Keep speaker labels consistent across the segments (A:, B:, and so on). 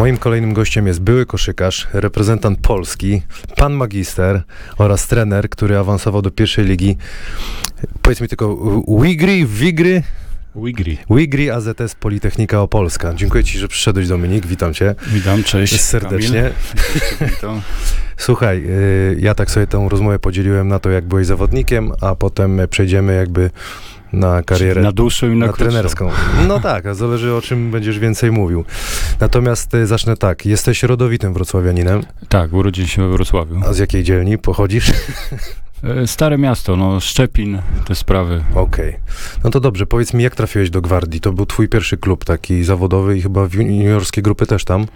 A: moim kolejnym gościem jest były koszykarz, reprezentant Polski, pan magister oraz trener, który awansował do pierwszej ligi. Powiedz mi tylko, Wigry, Wigry,
B: Wigri.
A: Wigry AZS Politechnika Opolska. Dziękuję ci, że przyszedłeś Dominik, witam cię
B: Witam, cześć.
A: serdecznie.
B: Witam.
A: Słuchaj, y, ja tak sobie tę rozmowę podzieliłem na to, jak byłeś zawodnikiem, a potem przejdziemy jakby na karierę
B: Na dłuższą i na,
A: na trenerską. No tak, a zależy o czym będziesz więcej mówił. Natomiast y, zacznę tak, jesteś rodowitym wrocławianinem,
B: Tak, urodziłem się we Wrocławiu.
A: a z jakiej dzielni pochodzisz?
B: E, Stare miasto, no Szczepin, te sprawy.
A: Okej. No to dobrze, powiedz mi, jak trafiłeś do Gwardii? To był twój pierwszy klub taki zawodowy i chyba w juniorskie grupy też tam?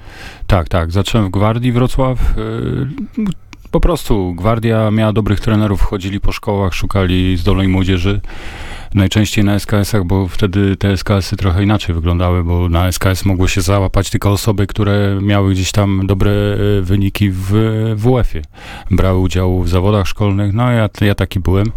B: Tak, tak, zacząłem w Gwardii Wrocław. Po prostu Gwardia miała dobrych trenerów, chodzili po szkołach, szukali zdolnej młodzieży. Najczęściej na SKS-ach, bo wtedy te SKS-y trochę inaczej wyglądały, bo na SKS mogło się załapać tylko osoby, które miały gdzieś tam dobre e, wyniki w WF-ie. Brały udział w zawodach szkolnych, no ja, ja taki byłem.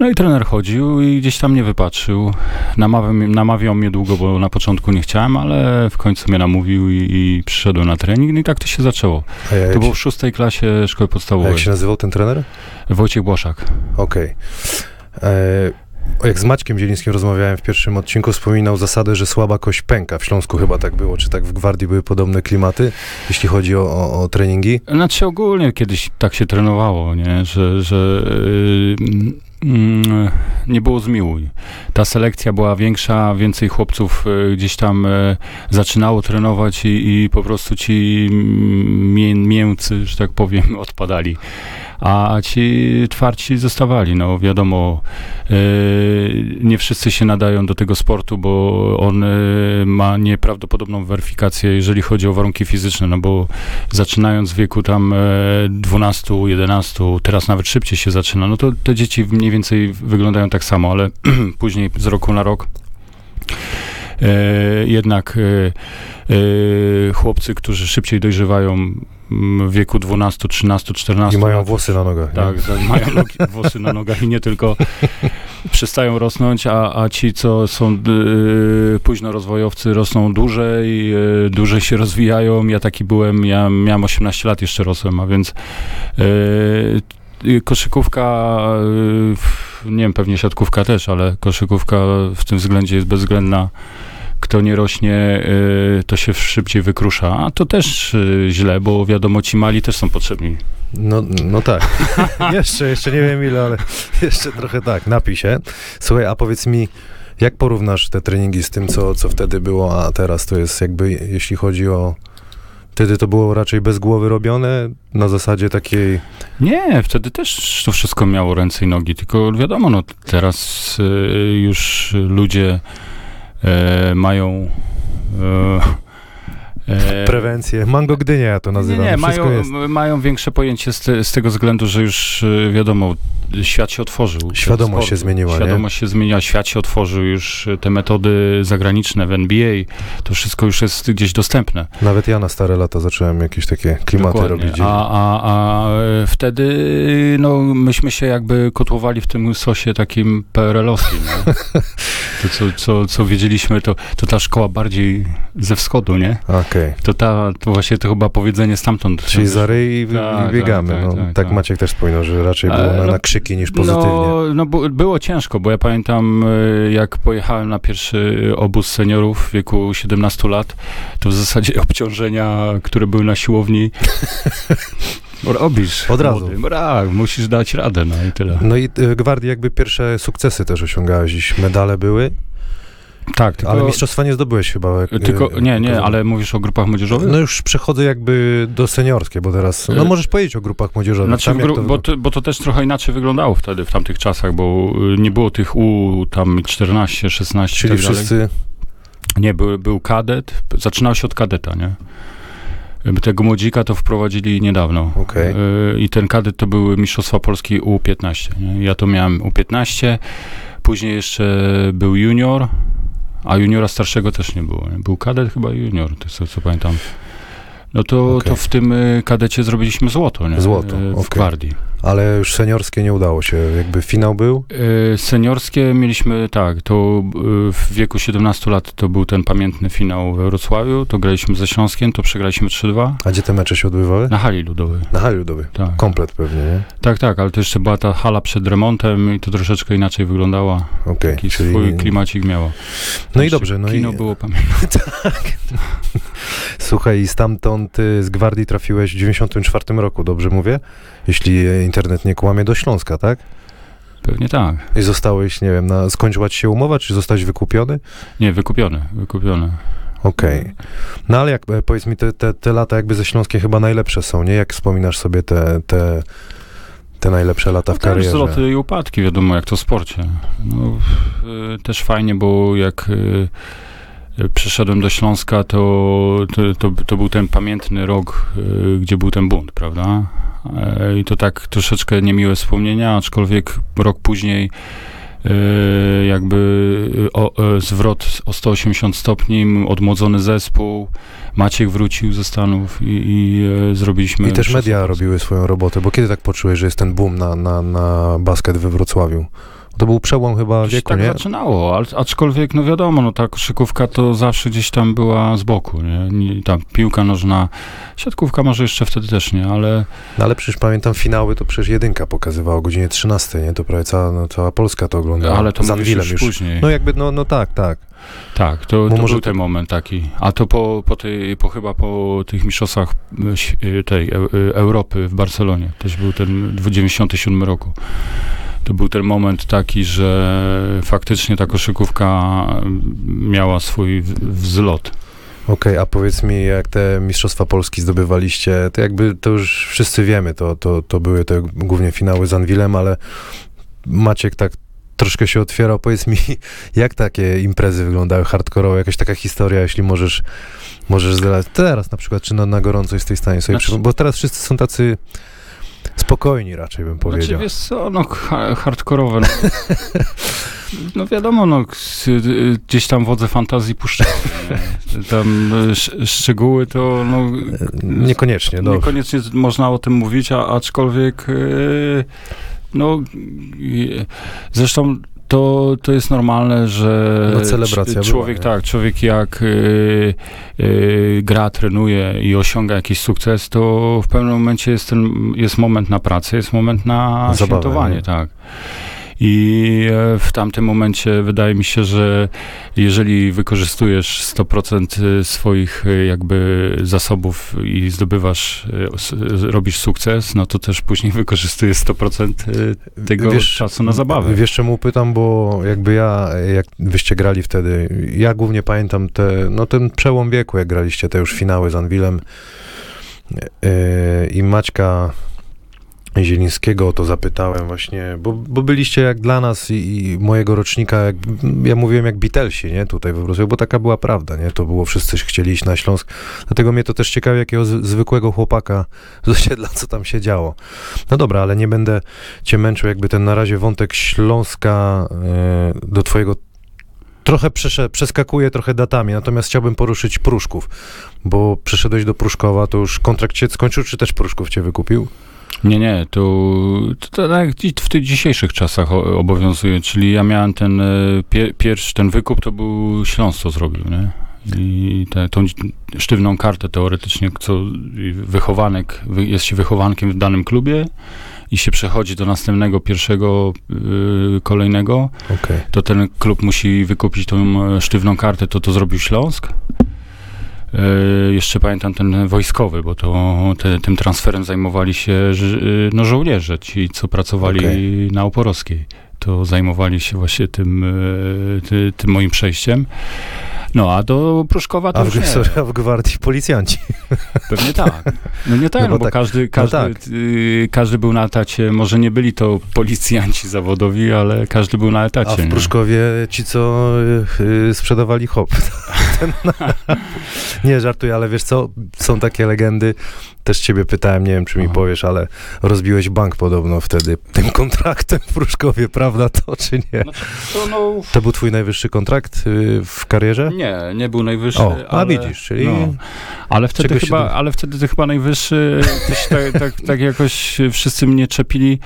B: No i trener chodził i gdzieś tam mnie wypatrzył. Namawiał, mnie- namawiał mnie długo, bo na początku nie chciałem, ale w końcu mnie namówił i, i przyszedłem na trening. No i tak to się zaczęło.
A: Ja,
B: To było w szóstej klasie szkoły podstawowej.
A: jak się nazywał ten trener?
B: Wojciech Błoszak.
A: Okej. E, o, Jak z Maćkiem Zielińskim rozmawiałem w pierwszym odcinku, wspominał zasadę, że słaba kość pęka. W Śląsku chyba tak było. Czy tak w Gwardii były podobne klimaty, jeśli chodzi o, o, o treningi?
B: Znaczy ogólnie kiedyś tak się trenowało, nie? że, że yy, nie było zmiłuj. Ta selekcja była większa, więcej chłopców y, gdzieś tam y, zaczynało trenować i, i po prostu ci mm, mię, mięcy, że tak powiem, odpadali. A ci twardsi zostawali. No wiadomo, y, nie wszyscy się nadają do tego sportu, bo on y, ma nieprawdopodobną weryfikację, jeżeli chodzi o warunki fizyczne, no bo zaczynając w wieku tam e, 12, 11, teraz nawet szybciej się zaczyna, no to te dzieci mniej więcej wyglądają tak samo, ale później z roku na rok e, jednak e, e, chłopcy, którzy szybciej dojrzewają w wieku 12, 13, 14
A: I mają
B: lat,
A: włosy na nogach.
B: tak, tak, mają nogi, włosy na nogach i nie tylko przestają rosnąć, a, a ci, co są y, późno rozwojowcy, rosną dłużej, y, dłużej się rozwijają. Ja taki byłem, ja miałem 18 lat, jeszcze rosłem, a więc y, koszykówka, nie wiem, pewnie siatkówka też, ale koszykówka w tym względzie jest bezwzględna. Kto nie rośnie, y, to się szybciej wykrusza. A to też y, źle, bo wiadomo, ci mali też są potrzebni.
A: No, no tak. jeszcze, jeszcze nie wiem ile, ale jeszcze trochę tak. Napij się. Słuchaj, a powiedz mi, jak porównasz te treningi z tym, co, co wtedy było, a teraz to jest jakby, jeśli chodzi o... Wtedy to było raczej bez głowy robione, na zasadzie takiej...
B: Nie, wtedy też to wszystko miało ręce i nogi, tylko wiadomo, no teraz y, już ludzie mają e, e,
A: Prewencję. Mango Gdynia ja to
B: nie,
A: nazywam.
B: nie,
A: Wszystko
B: mają,
A: jest.
B: mają większe pojęcie z, te, z tego względu, że już y, wiadomo, świat się otworzył.
A: Świadomość
B: Sportu.
A: się zmieniła, nie?
B: Świadomość się zmieniła, świat się otworzył, już y, te metody zagraniczne w NBA, to wszystko już jest gdzieś dostępne.
A: Nawet ja na stare lata zacząłem jakieś takie klimaty
B: Dokładnie.
A: robić.
B: A, a, a e, wtedy no, myśmy się jakby kotłowali w tym sosie takim PRL-owskim. No. To, co, co, co wiedzieliśmy, to, to ta szkoła bardziej ze wschodu, nie?
A: Okej.
B: To, ta, to właśnie to chyba powiedzenie stamtąd.
A: Czyli za ryj i,
B: Tak,
A: i biegamy.
B: tak,
A: no,
B: tak,
A: tak,
B: tak.
A: Maciek też wspominał, że raczej było na,
B: no,
A: na krzyki niż pozytywnie.
B: No, no było ciężko, bo ja pamiętam, e, jak pojechałem na pierwszy obóz seniorów w wieku 17 lat, to w zasadzie obciążenia, które były na siłowni, robisz.
A: Od razu.
B: Tak, musisz dać radę, no i tyle.
A: No i y, Gwardii jakby pierwsze sukcesy też osiągałeś, medale były,
B: Tak, tylko,
A: ale mistrzostwa nie zdobyłeś chyba. jak-
B: tylko
A: y,
B: nie, nie, ale mówisz o grupach młodzieżowych?
A: No już przechodzę jakby do seniorskie, bo teraz, no
B: Y,
A: możesz powiedzieć o grupach młodzieżowych.
B: Znaczy,
A: Tam
B: gru-
A: to
B: bo, to, bo to też trochę inaczej wyglądało wtedy, w tamtych czasach, bo y, nie było tych U tam 14, 16
A: Czyli
B: tak dalej.
A: wszyscy,
B: Nie, był, był kadet, zaczynało się od kadeta, nie? Tego młodzika to wprowadzili niedawno.
A: okej.
B: Y, I ten kadet to były Mistrzostwa Polski U15. Nie? Ja to miałem U15, później jeszcze był junior, a juniora starszego też nie było. Nie? Był kadet chyba junior, to co, co pamiętam. No to,
A: Okej.
B: to w tym y, kadecie zrobiliśmy złoto, nie?
A: Złoto,
B: Y, W
A: okej.
B: gwardii.
A: Ale już seniorskie nie udało się, jakby finał był?
B: Y, Seniorskie mieliśmy, tak, to y, w wieku 17 lat to był ten pamiętny finał we Wrocławiu, to graliśmy ze Śląskiem, to przegraliśmy 3-2
A: A gdzie te mecze się odbywały?
B: na hali ludowej.
A: Na hali ludowej.
B: Tak.
A: Komplet pewnie, nie?
B: tak, tak, ale to jeszcze była ta hala przed remontem i to troszeczkę inaczej wyglądała. Taki
A: czyli...
B: swój klimacik miało.
A: No i dobrze, no
B: Kino
A: i...
B: było pamiętne.
A: Słuchaj, i stamtąd y, z Gwardii trafiłeś w 94 roku, dobrze mówię? Jeśli e, internet nie kłamie, do Śląska, tak?
B: Pewnie tak.
A: I zostałeś, nie wiem, na, skończyła ci się umowa, czy zostałeś wykupiony?
B: Nie, wykupiony, wykupiony.
A: Okej. No ale jak, e, powiedz mi, te, te, te lata jakby ze Śląskie chyba najlepsze są, nie? Jak wspominasz sobie te, te, te najlepsze lata w
B: No też
A: karierze?
B: wzloty i upadki, wiadomo, jak to w sporcie. No, y, też fajnie, bo jak y, przyszedłem do Śląska, to, to, to, to był ten pamiętny rok, y, gdzie był ten bunt, prawda? E, I to tak troszeczkę niemiłe wspomnienia, aczkolwiek rok później y, jakby o, zwrot o 180 stopni, odmłodzony zespół, Maciek wrócił ze Stanów i, i zrobiliśmy...
A: I też media robiły swoją robotę, bo kiedy tak poczułeś, że jest ten boom na, na, na basket we Wrocławiu? To był przełom chyba
B: Gdzieś
A: wieku,
B: tak
A: nie?
B: zaczynało, aczkolwiek, no wiadomo, no ta koszykówka to zawsze gdzieś tam była z boku, nie? tam piłka nożna, siatkówka może jeszcze wtedy też nie, ale
A: No ale przecież pamiętam finały, to przecież jedynka pokazywała o godzinie 13, nie? To prawie cała, no, cała Polska to oglądała.
B: ale to
A: z
B: mówisz już,
A: już.
B: później.
A: No jakby, no, no tak, tak.
B: tak, to, to
A: może
B: był
A: to-
B: ten moment taki. A to po, po, tej, po chyba po tych mistrzostwach ś- y, tej y, Europy w Barcelonie, też był ten w 97 roku. To był ten moment taki, że faktycznie ta koszykówka miała swój wzlot.
A: Okej, a powiedz mi, jak te Mistrzostwa Polski zdobywaliście, to jakby to już wszyscy wiemy, to, to, to były te głównie finały z Anwilem, ale Maciek tak troszkę się otwierał. Powiedz mi, jak takie imprezy wyglądały hardkorowe? Jakaś taka historia, jeśli możesz, możesz zdradzić. Teraz na przykład, czy na, na gorąco jesteś w stanie sobie
B: Znaczy-?
A: Bo teraz wszyscy są tacy spokojni raczej, bym powiedział.
B: Znaczy, wiesz co, no ha- hardkorowe, no. no wiadomo, no k- y, gdzieś tam wodze fantazji puszczają. Tam y, sz- szczegóły to, no
A: Niekoniecznie, no.
B: niekoniecznie można o tym mówić, a, aczkolwiek y, no y, zresztą to, to jest normalne, że
A: No, celebracja była,
B: człowiek,
A: nie?
B: tak, człowiek jak y, y, gra, trenuje i osiąga jakiś sukces, to w pewnym momencie jest, ten, jest moment na pracę, jest moment na
A: Zabawę,
B: świętowanie,
A: nie?
B: tak. I e, w tamtym momencie wydaje mi się, że jeżeli wykorzystujesz 100% swoich e, jakby zasobów i zdobywasz, e, robisz sukces, no to też później wykorzystujesz 100% e, tego czasu na zabawę.
A: Wiesz czemu pytam, bo jakby ja, jak wyście grali wtedy, ja głównie pamiętam te, no ten przełom wieku, jak graliście te już finały z Anwilem i Maćka Zielińskiego o to zapytałem właśnie, bo, bo byliście jak dla nas i, i mojego rocznika, jak, ja mówiłem jak Beatlesi, nie, tutaj we Wrocławiu, bo taka była prawda, nie, to było, wszyscy chcieli iść na Śląsk, dlatego mnie to też ciekawi, jakiego z, zwykłego chłopaka z osiedla, co tam się działo. No dobra, ale nie będę cię męczył, jakby ten na razie wątek Śląska e, do twojego trochę przesze, przeskakuje trochę datami, natomiast chciałbym poruszyć Pruszków, bo przyszedłeś do Pruszkowa, to już kontrakt się skończył, czy też Pruszków cię wykupił?
B: Nie, nie, to, to, tak w tych dzisiejszych czasach obowiązuje, czyli ja miałem ten e, pie, pierwszy, ten wykup to był Śląsk, co zrobił, nie? I te, tą sztywną kartę teoretycznie, co wychowanek, wy- jest się wychowankiem w danym klubie i się przechodzi do następnego, pierwszego, y, kolejnego,
A: Okej.
B: to ten klub musi wykupić tą e, sztywną kartę, to to zrobił Śląsk. E, jeszcze pamiętam ten wojskowy, bo to te, tym transferem zajmowali się y, no, żołnierze, ci co pracowali
A: Okej.
B: na Oporowskiej. To zajmowali się właśnie tym, e, ty, tym moim przejściem. No, a do Pruszkowa to
A: A,
B: już
A: w, sorry, a w gwardii policjanci.
B: Pewnie tak. No nie tak,
A: No
B: no
A: bo
B: bo,
A: tak-
B: każdy, każdy,
A: tak.
B: y, każdy był na etacie, może nie byli to policjanci zawodowi, ale każdy był na etacie.
A: A w
B: nie?
A: Pruszkowie ci, co y, y, sprzedawali hop. Nie, żartuję, ale wiesz co, są takie legendy, też ciebie pytałem, nie wiem, czy mi
B: Aha.
A: powiesz, ale rozbiłeś bank podobno wtedy tym kontraktem w Pruszkowie, prawda to, czy nie?
B: To, no,
A: To był twój najwyższy kontrakt y, w karierze?
B: Nie, nie był najwyższy.
A: O, a
B: ale,
A: widzisz, czyli
B: no, ale wtedy chyba,
A: do-
B: ale wtedy to chyba najwyższy, tak, tak, tak jakoś wszyscy mnie czepili,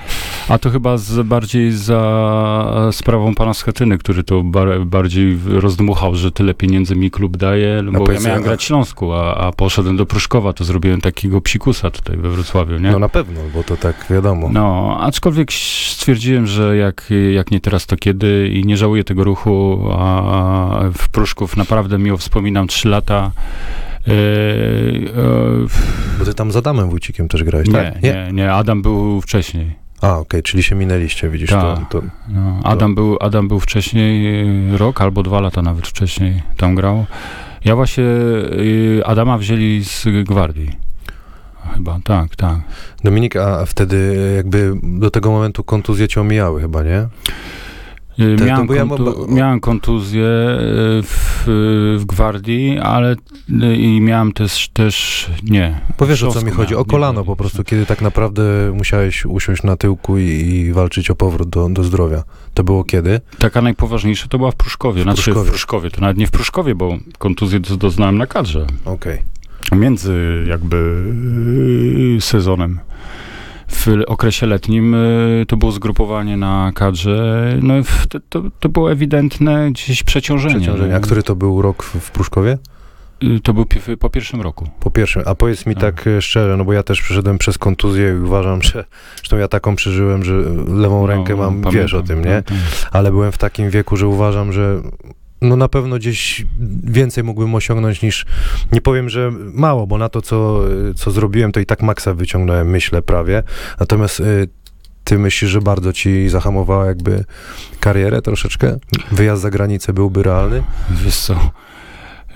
B: a to chyba z, bardziej za sprawą pana Schetyny, który to bar, bardziej rozdmuchał, że tyle pieniędzy mi klub daje, no bo ja miałem
A: a-
B: grać w Śląsku, a, a poszedłem do Pruszkowa, to zrobiłem takiego psikusa tutaj we Wrocławiu, nie?
A: no na pewno, bo to tak wiadomo.
B: No, aczkolwiek stwierdziłem, że jak, jak nie teraz, to kiedy i nie żałuję tego ruchu, a w Pruszków naprawdę miło wspominam trzy lata. E,
A: Bo ty tam z Adamem Wójcikiem też grałeś,
B: nie,
A: tak?
B: nie, nie, Adam był wcześniej.
A: A, okej, czyli się minęliście, widzisz, to,
B: Tak.
A: to
B: No, Adam, był, Adam był wcześniej, e, rok albo dwa lata nawet wcześniej tam grał. Ja właśnie Adama wzięli z Gwardii. Chyba, tak, tak.
A: Dominik, a wtedy jakby do tego momentu kontuzje cię omijały chyba, nie?
B: Y, miałem,
A: ja
B: kontu- miałem kontuzję y, w, w gwardii, ale y, i miałem też, też nie.
A: Bo wiesz o co mi chodzi, o kolano
B: nie,
A: po prostu, kiedy tak naprawdę musiałeś usiąść na tyłku i, i walczyć o powrót do, do zdrowia. To było kiedy?
B: Taka najpoważniejsza to była w Pruszkowie.
A: W
B: Znaczy
A: Pruszkowie.
B: w Pruszkowie, to nawet nie w Pruszkowie, bo kontuzję do- doznałem na kadrze.
A: Okej.
B: Między jakby y, sezonem. W okresie letnim y, to było zgrupowanie na kadrze, no to, to, to było ewidentne gdzieś przeciążenie.
A: Przeciążenie. A który to był rok w, Pruszkowie?
B: Y, To był po pierwszym roku.
A: Po pierwszym. A powiedz mi
B: Tak.
A: tak e, szczerze, no bo ja też przeszedłem przez kontuzję i uważam, że zresztą ja taką przeżyłem, że lewą rękę
B: No,
A: mam,
B: pamiętam,
A: wiesz o tym, nie?
B: pamiętam.
A: Ale byłem w takim wieku, że uważam, że no na pewno gdzieś więcej mógłbym osiągnąć niż, nie powiem, że mało, bo na to, co, co zrobiłem, to i tak maksa wyciągnąłem, myślę, prawie. Natomiast y, ty myślisz, że bardzo ci zahamowała jakby karierę troszeczkę? Wyjazd za granicę byłby realny?
B: Wiesz co?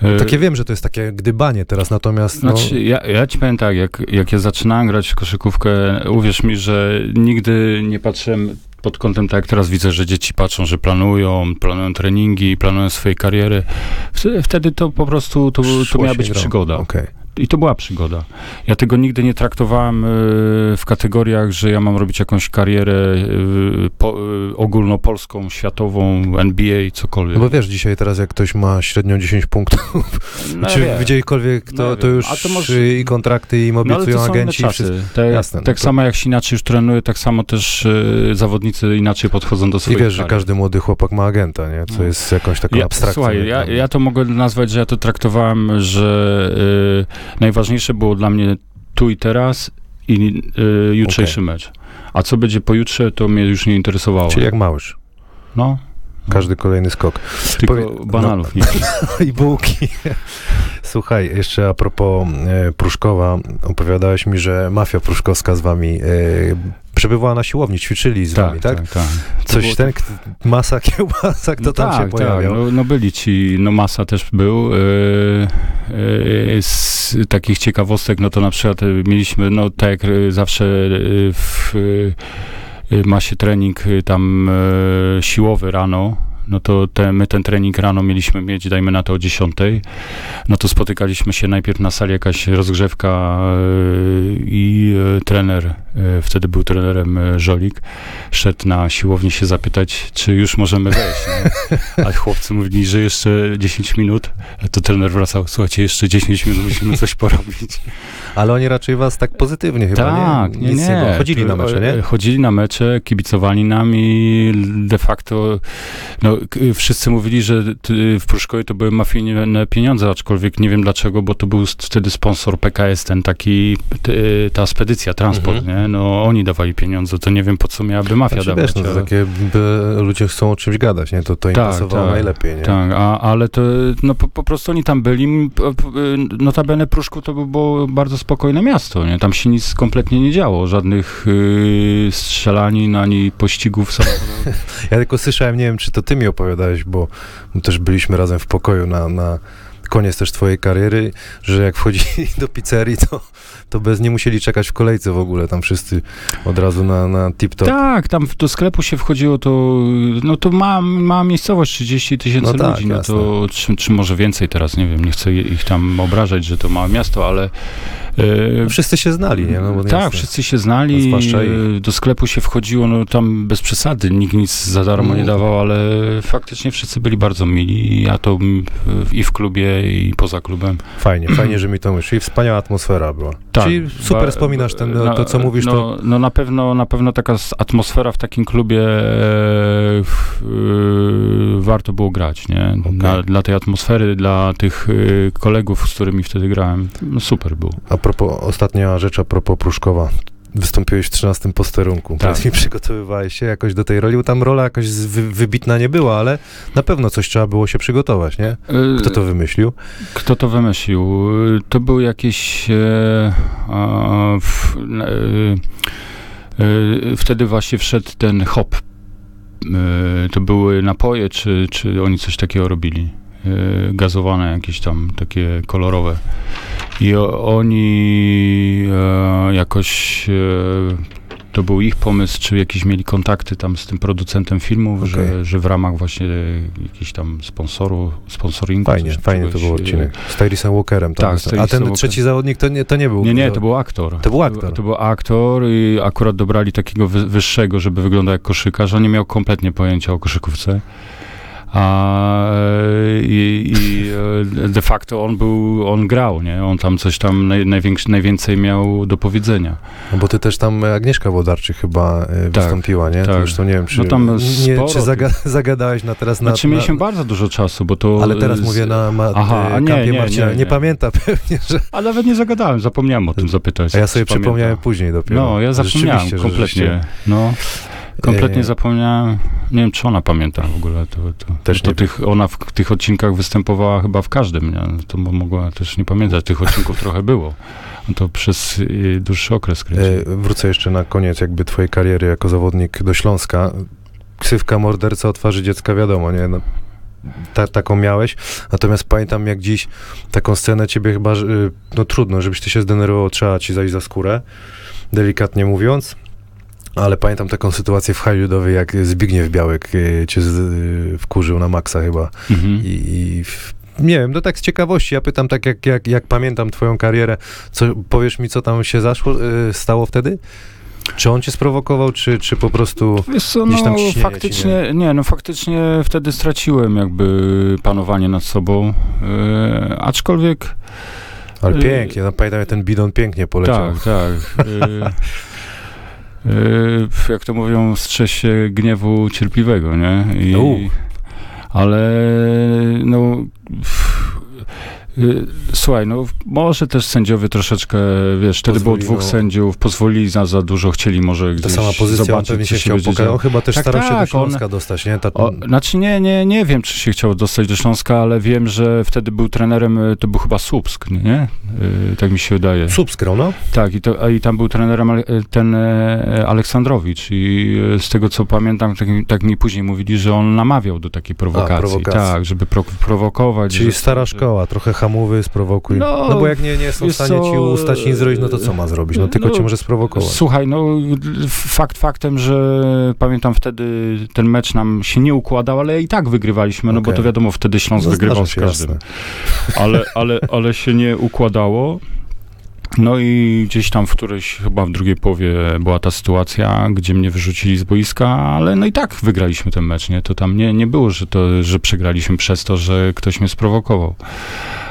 B: E,
A: Takie wiem, że to jest takie gdybanie teraz, natomiast no,
B: Znaczy, ja, ja ci powiem tak, jak, jak ja zaczynałem grać w koszykówkę, uwierz mi, że nigdy nie patrzyłem pod kątem tak jak teraz widzę, że dzieci patrzą, że planują, planują treningi, planują swoje kariery. Wtedy, to po prostu, to, to miała być przygoda.
A: Okej.
B: I to była przygoda. Ja tego nigdy nie traktowałem y, w kategoriach, że ja mam robić jakąś karierę y, po, y, ogólnopolską, światową, NBA, cokolwiek.
A: No bo wiesz, dzisiaj teraz jak ktoś ma średnio 10 punktów,
B: No,
A: czy
B: wiem.
A: gdziekolwiek, to,
B: No,
A: to już
B: to może-
A: i kontrakty, i
B: No, ale
A: obiecują
B: to inne
A: agenci, i wszystko.
B: czasy. Tak,
A: Jasne, no
B: tak
A: to-
B: samo jak się inaczej już trenuje, tak samo też y, zawodnicy inaczej podchodzą do
A: I
B: swoich
A: wiesz, że każdy młody chłopak ma agenta, nie? Co
B: No.
A: jest jakąś taką
B: Ja,
A: abstrakcją.
B: słuchaj, ja, ja to mogę nazwać, że ja to traktowałem, że y, najważniejsze było dla mnie tu i teraz i y, jutrzejszy mecz. A co będzie pojutrze, to mnie już nie interesowało.
A: Czyli jak małyż.
B: No,
A: Każdy kolejny skok.
B: tylko
A: powie- no.
B: bananów nie.
A: I bułki. Słuchaj, jeszcze a propos e, Pruszkowa, opowiadałeś mi, że mafia pruszkowska z wami e, przebywała na siłowni, ćwiczyli z wami, tak?
B: tak, tak. To
A: Coś ten, k- masa kiełbasa, kto
B: No
A: tam
B: tak,
A: się pojawiał?
B: Tak, no, no byli ci, no Masa też był. Yy, yy, z takich ciekawostek, no to na przykład mieliśmy, no tak jak zawsze w yy, Masie trening tam siłowy rano, no to te, my ten trening rano mieliśmy mieć, dajmy na to o 10. No to spotykaliśmy się najpierw na sali, jakaś rozgrzewka i trener, wtedy był trenerem yy, Żolik, szedł na siłownię się zapytać, czy już możemy wejść. Nie? A chłopcy mówili, że jeszcze 10 minut. A to trener wracał, słuchajcie, jeszcze 10 minut musimy coś porobić.
A: Ale oni raczej was tak pozytywnie chyba,
B: tak,
A: nie?
B: nie,
A: Nic
B: nie.
A: było. Chodzili na mecze, nie?
B: Chodzili na mecze, kibicowali nam i de facto no, wszyscy mówili, że w Pruszkowie to były mafijne pieniądze, aczkolwiek nie wiem dlaczego, bo to był wtedy sponsor PKS, ten taki, ta spedycja, transport,
A: Mhm.
B: nie? No oni dawali pieniądze, to nie wiem po co miałaby mafia
A: Znaczy,
B: dawać.
A: wiesz, no, to
B: ale-
A: takie by, ludzie chcą o czymś gadać, nie? To, to im
B: Tak,
A: pasowało
B: tak,
A: najlepiej, nie?
B: Tak, a, ale to no, po, po prostu oni tam byli. Notabene Pruszków to było bardzo spokojne miasto. Nie? Tam się nic kompletnie nie działo. Żadnych y, strzelanin ani pościgów samochodowych.
A: Ja tylko słyszałem, nie wiem, czy to ty mi opowiadałeś, bo też byliśmy razem w pokoju na, na koniec też twojej kariery, że jak wchodzili do pizzerii, to, to bez nie musieli czekać w kolejce w ogóle, tam wszyscy od razu na, na tip-top.
B: Tak, tam do sklepu się wchodziło, to no to ma, ma miejscowość 30 tysięcy
A: No tak,
B: ludzi, no to czy, czy może więcej teraz, nie wiem, nie chcę ich tam obrażać, że to małe miasto, ale e,
A: Wszyscy się znali, nie? No, bo
B: tak,
A: jasne.
B: wszyscy się znali,
A: ich.
B: e, do sklepu się wchodziło, no tam bez przesady, nikt nic za darmo nie
A: Mm.
B: dawał, ale faktycznie wszyscy byli bardzo mili, ja to w- i w klubie, i poza klubem.
A: Fajnie, fajnie, że mi to myśli. Wspaniała atmosfera była.
B: Tak,
A: Czyli super
B: ba-
A: wspominasz ten,
B: no,
A: to, co mówisz,
B: no,
A: to
B: No na pewno, na pewno taka atmosfera w takim klubie e, w, e, warto było grać, nie? Na, dla tej atmosfery, dla tych e, kolegów, z którymi wtedy grałem, no super było.
A: a propos, ostatnia rzecz a propos Pruszkowa. Wystąpiłeś w 13 posterunku.
B: Tak.
A: Powiedz mi, przygotowywałeś się jakoś do tej roli, bo tam rola jakoś wy, wybitna nie była, ale na pewno coś trzeba było się przygotować, nie?
B: E,
A: Kto to wymyślił?
B: Kto to wymyślił? To był jakiś. E, a, w, e, e, wtedy właśnie wszedł ten hop. E, to były napoje, czy, czy oni coś takiego robili? E, gazowane, jakieś tam takie kolorowe. I oni e, jakoś. E, to był ich pomysł, czy jakieś mieli kontakty tam z tym producentem filmów,
A: Okej.
B: że, że w ramach właśnie jakichś tam sponsoru, sponsoringu.
A: Fajnie, fajnie to był
B: e,
A: odcinek. Z Tyrusem Walkerem. tam
B: Tak, z
A: A ten
B: Tyrusem
A: trzeci zawodnik to nie, to nie był...
B: Nie, nie, to był aktor.
A: To był aktor.
B: To był aktor i akurat dobrali takiego wy, wyższego, żeby wyglądał jak koszykarz. On nie miał kompletnie pojęcia o koszykówce. A e, i, i e, de facto on był, on grał, nie? On tam coś tam naj, najwięcej miał do powiedzenia.
A: No bo ty też tam Agnieszka Włodarczyk chyba e,
B: Tak,
A: wystąpiła, nie?
B: tak.
A: Zresztą nie wiem, czy,
B: No tam
A: nie,
B: sporo
A: czy zaga zagadałeś na teraz na...
B: Znaczy
A: na
B: mieliśmy bardzo dużo czasu, bo to...
A: ale teraz
B: z-
A: mówię na ma,
B: Aha,
A: e,
B: nie, nie,
A: Marcina.
B: nie,
A: Nie,
B: nie.
A: pamięta pewnie, że...
B: A nawet nie zagadałem, zapomniałem o tym zapytać.
A: A ja sobie
B: czy pamięta.
A: przypomniałem później dopiero.
B: No, ja zapomniałem kompletnie. No, kompletnie
A: E,
B: zapomniałem. Nie wiem, czy ona pamięta w ogóle. To, to,
A: Też
B: to tych, ona w tych odcinkach występowała chyba w każdym. Nie? To mo- mogła też nie pamiętać. Tych odcinków trochę było. To przez y, dłuższy okres kręci.
A: E, Wrócę jeszcze na koniec jakby twojej kariery jako zawodnik do Śląska. Ksywka morderca o twarzy dziecka, wiadomo, nie? No, ta, taką miałeś. Natomiast pamiętam jak dziś taką scenę ciebie chyba, no trudno, żebyś ty się zdenerwował, trzeba ci zajść za skórę, delikatnie mówiąc. Ale pamiętam taką sytuację w Hajludowej, jak Zbigniew Białek y, cię z, y, wkurzył na maksa chyba.
B: Mhm.
A: I, i w, nie wiem, no tak z ciekawości, ja pytam tak jak, jak, jak pamiętam twoją karierę, co, powiesz mi, co tam się zaszło, y, stało wtedy? Czy on cię sprowokował, czy, czy po prostu...
B: Co,
A: gdzieś tam
B: no faktycznie, nie, no faktycznie wtedy straciłem jakby panowanie nad sobą. E, aczkolwiek
A: Ale pięknie, no pamiętam, jak ten bidon pięknie poleciał.
B: Tak, tak. jak to mówią, strzeż się gniewu cierpliwego, nie? I, ale no. Y, Słuchaj, no może też sędziowie troszeczkę, wiesz, wtedy było dwóch
A: no.
B: sędziów, pozwolili za, za dużo, chcieli może
A: Ta
B: gdzieś
A: sama pozycja, on
B: zobaczyć,
A: pewnie
B: co
A: się chciał pokazać. On chyba też
B: Tak,
A: starał się do
B: tak, on-
A: Śląska dostać, nie? Ta,
B: O, znaczy nie, nie, nie wiem, czy się chciał dostać do Śląska, ale wiem, że wtedy był trenerem, y, to był chyba Słupsk, nie? Y, Tak mi się wydaje.
A: Subskro, no?
B: Tak, i, to, a i tam był trenerem ten e, Aleksandrowicz i e, z tego co pamiętam, tak, mi- tak mi później mówili, że on namawiał do takiej prowokacji.
A: prowokacji.
B: Tak, żeby pro, prowokować.
A: Czyli
B: że-
A: stara szkoła, trochę hamowy, sprowokuj. No,
B: No,
A: bo jak nie, nie są w stanie ci ustać nic zrobić, no to co ma zrobić? No tylko
B: no,
A: cię może sprowokować.
B: Słuchaj, no fakt faktem, że pamiętam wtedy ten mecz nam się nie układał, ale i tak wygrywaliśmy, no bo
A: Okej.
B: to wiadomo, wtedy Śląsk
A: No,
B: wygrywał z każdym.
A: jasne.
B: ale, ale, ale się nie układało. No i gdzieś tam w którejś, chyba w drugiej połowie była ta sytuacja, gdzie mnie wyrzucili z boiska, ale no i tak wygraliśmy ten mecz, nie? To tam nie, nie było, że, to, że przegraliśmy przez to, że ktoś mnie sprowokował.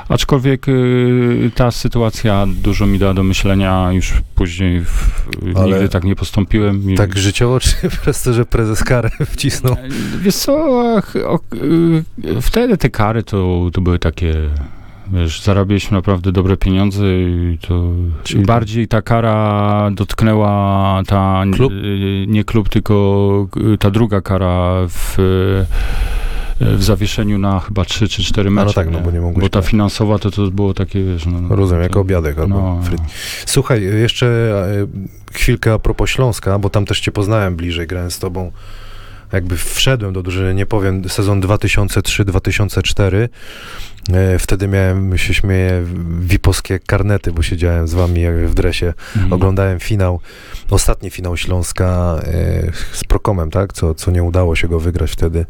B: Aczkolwiek y, ta sytuacja dużo mi dała do myślenia, już później w,
A: Ale
B: nigdy tak nie postąpiłem.
A: Tak życiowo, czy przez to, że prezes karę wcisnął?
B: Wiesz co, y, wtedy te kary to, to były takie, wiesz, zarabialiśmy naprawdę dobre pieniądze i to
A: Czyli-
B: bardziej ta kara dotknęła ta,
A: Klub?
B: y, nie klub, tylko y, ta druga kara w, w zawieszeniu na chyba 3 czy 4
A: A
B: mecze.
A: no tak, no bo nie mogłeś...
B: Bo ta finansowa to, to było takie, wiesz, no, no,
A: Rozumiem,
B: to-
A: jako obiadek albo
B: no,
A: fryt. Słuchaj, jeszcze e, chwilkę a propos Śląska, bo tam też cię poznałem bliżej, grałem z tobą jakby wszedłem do drużyny, nie powiem, sezon 2003-2004. E, Wtedy miałem, się śmieję, wiposkie karnety, bo siedziałem z wami w dresie.
B: Mhm.
A: Oglądałem finał, ostatni finał Śląska e, z Prokomem, tak? Co, co nie udało się go wygrać wtedy.